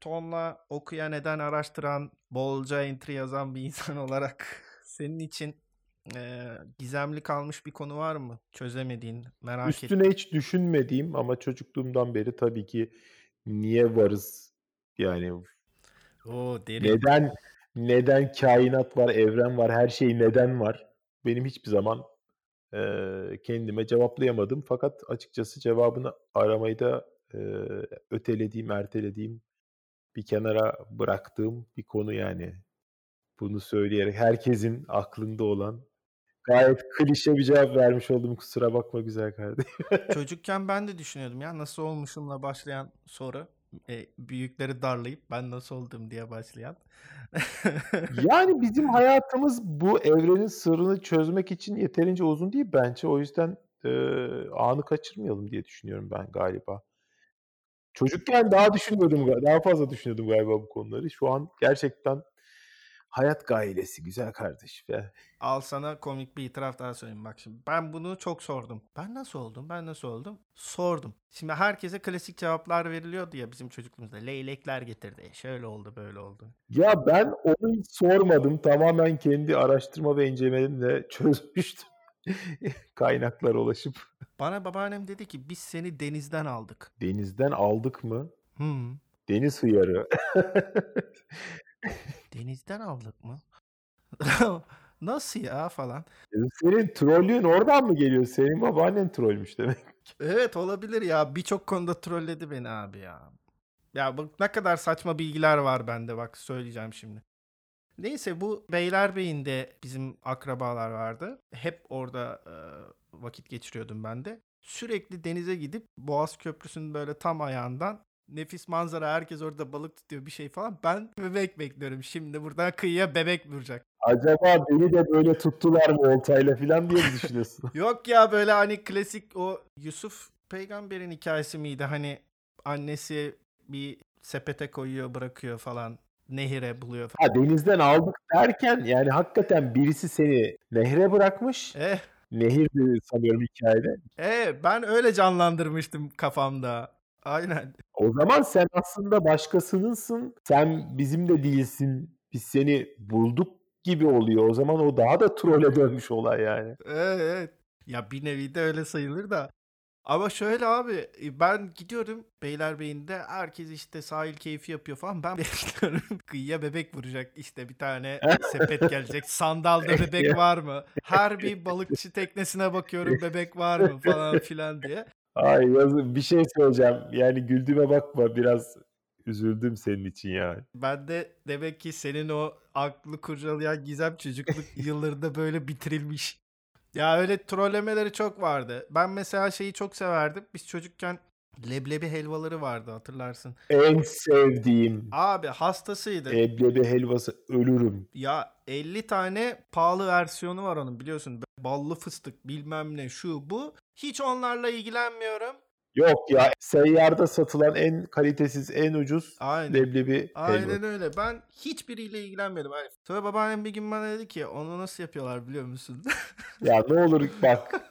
tonla okuya neden araştıran, bolca entry yazan bir insan olarak senin için e, gizemli kalmış bir konu var mı? Çözemediğin, merak Üstüne ettiğin. hiç düşünmediğim ama çocukluğumdan beri tabii ki niye varız? Yani Oo, derin. neden neden kainat var, evren var, her şey neden var? Benim hiçbir zaman e, kendime cevaplayamadım. Fakat açıkçası cevabını aramayı da e, ötelediğim, ertelediğim, bir kenara bıraktığım bir konu yani. Bunu söyleyerek herkesin aklında olan Gayet klişe bir cevap vermiş oldum. Kusura bakma güzel kardeşim. Çocukken ben de düşünüyordum ya nasıl olmuşumla başlayan soru. E, büyükleri darlayıp ben nasıl oldum diye başlayan. yani bizim hayatımız bu evrenin sırrını çözmek için yeterince uzun değil bence. O yüzden e, anı kaçırmayalım diye düşünüyorum ben galiba. Çocukken daha düşünüyordum, daha fazla düşünüyordum galiba bu konuları. Şu an gerçekten hayat gailesi güzel kardeş be. Al sana komik bir itiraf daha söyleyeyim bak şimdi. Ben bunu çok sordum. Ben nasıl oldum? Ben nasıl oldum? Sordum. Şimdi herkese klasik cevaplar veriliyordu ya bizim çocukluğumuzda. Leylekler getirdi. Şöyle oldu, böyle oldu. Ya ben onu hiç sormadım. Tamamen kendi araştırma ve incelemelerimle çözmüştüm. Kaynaklara ulaşıp. Bana babaannem dedi ki biz seni denizden aldık. Denizden aldık mı? Hmm. Deniz hıyarı. Denizden aldık mı? Nasıl ya falan. Senin trollüğün oradan mı geliyor? Senin babaannen trollmüş demek. Evet olabilir ya. Birçok konuda trolledi beni abi ya. Ya bak ne kadar saçma bilgiler var bende bak söyleyeceğim şimdi. Neyse bu Beylerbeyi'nde bizim akrabalar vardı. Hep orada e, vakit geçiriyordum ben de. Sürekli denize gidip Boğaz Köprüsü'nün böyle tam ayağından nefis manzara herkes orada balık tutuyor bir şey falan. Ben bebek bekliyorum. Şimdi buradan kıyıya bebek vuracak. Acaba beni de böyle tuttular mı oltayla falan diye mi düşünüyorsun? Yok ya böyle hani klasik o Yusuf peygamberin hikayesi miydi? Hani annesi bir sepete koyuyor bırakıyor falan. Nehire buluyor falan. ha denizden aldık derken yani hakikaten birisi seni nehre bırakmış. Eh, Nehir sanıyorum hikayede. eh ben öyle canlandırmıştım kafamda. Aynen. O zaman sen aslında başkasınınsın. Sen bizim de değilsin. Biz seni bulduk gibi oluyor. O zaman o daha da trolle dönmüş olay yani. Evet, evet. Ya bir nevi de öyle sayılır da. Ama şöyle abi ben gidiyorum Beylerbeyi'nde herkes işte sahil keyfi yapıyor falan. Ben bekliyorum kıyıya bebek vuracak işte bir tane sepet gelecek. Sandalda bebek var mı? Her bir balıkçı teknesine bakıyorum bebek var mı falan filan diye. Ay yazık bir şey söyleyeceğim. Yani güldüğüme bakma biraz üzüldüm senin için yani. Ben de demek ki senin o aklı kurcalayan gizem çocukluk yıllarında böyle bitirilmiş. Ya öyle trollemeleri çok vardı. Ben mesela şeyi çok severdim. Biz çocukken leblebi helvaları vardı hatırlarsın. En sevdiğim Abi hastasıydı. eblebi helvası ölürüm. Ya 50 tane pahalı versiyonu var onun biliyorsun. Ballı fıstık bilmem ne şu bu. Hiç onlarla ilgilenmiyorum. Yok ya seyyarda satılan en kalitesiz en ucuz Aynen. leblebi helva. Aynen öyle. Ben hiçbiriyle ilgilenmiyordum. Aynen. Sonra babaannem bir gün bana dedi ki onu nasıl yapıyorlar biliyor musun? Ya ne olur bak.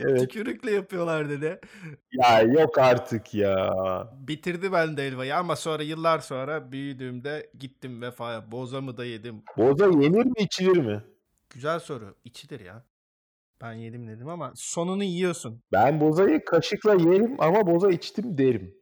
Evet. Tükürükle yapıyorlar dedi. Ya yok artık ya. Bitirdi ben de helvayı ama sonra yıllar sonra büyüdüğümde gittim vefaya. Bozamı da yedim. Boza yenir mi içilir mi? Güzel soru. İçilir ya. Ben yedim dedim ama sonunu yiyorsun. Ben bozayı kaşıkla yerim ama boza içtim derim.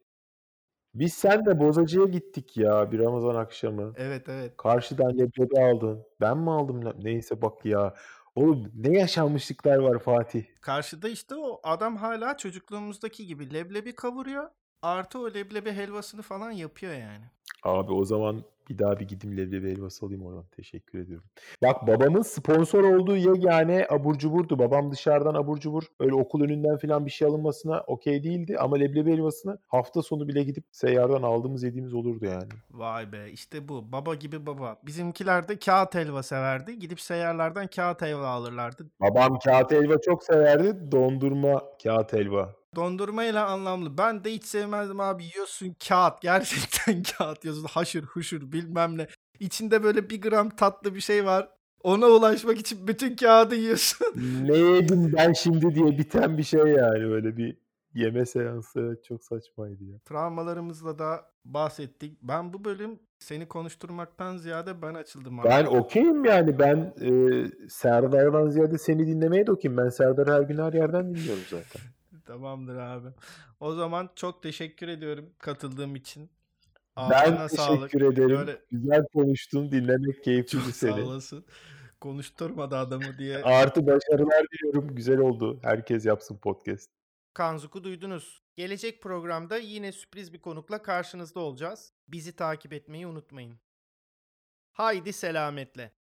Biz sen de bozacıya gittik ya bir Ramazan akşamı. Evet evet. Karşıdan leblebi aldın. Ben mi aldım? Neyse bak ya. Oğlum ne yaşanmışlıklar var Fatih. Karşıda işte o adam hala çocukluğumuzdaki gibi leblebi kavuruyor. Artı o leblebi helvasını falan yapıyor yani. Abi o zaman bir daha bir gideyim leblebi helvası alayım oradan. Teşekkür ediyorum. Bak babamın sponsor olduğu yegane abur cuburdu. Babam dışarıdan abur cubur öyle okul önünden falan bir şey alınmasına okey değildi. Ama leblebi helvasını hafta sonu bile gidip seyyardan aldığımız yediğimiz olurdu yani. Vay be işte bu baba gibi baba. Bizimkiler de kağıt helva severdi. Gidip seyyarlardan kağıt helva alırlardı. Babam kağıt helva çok severdi. Dondurma kağıt helva. Dondurmayla anlamlı. Ben de hiç sevmezdim abi. Yiyorsun kağıt. Gerçekten kağıt yiyorsun. Haşır huşur bilmem ne. İçinde böyle bir gram tatlı bir şey var. Ona ulaşmak için bütün kağıdı yiyorsun. ne yedim ben şimdi diye biten bir şey yani böyle bir yeme seansı çok saçmaydı ya. Travmalarımızla da bahsettik. Ben bu bölüm seni konuşturmaktan ziyade ben açıldım abi. Ben okeyim yani ben e, Serdar'dan ziyade seni dinlemeye de okeyim. Ben Serdar'ı her gün her yerden dinliyorum zaten. Tamamdır abi. O zaman çok teşekkür ediyorum katıldığım için. ben Ağzına teşekkür sağlık. ederim. Böyle- Güzel konuştun. Dinlemek keyifliydi Çok seni. sağ olasın. Konuşturmadı adamı diye. Artı başarılar diliyorum. Güzel oldu. Herkes yapsın podcast. Kanzuk'u duydunuz. Gelecek programda yine sürpriz bir konukla karşınızda olacağız. Bizi takip etmeyi unutmayın. Haydi selametle.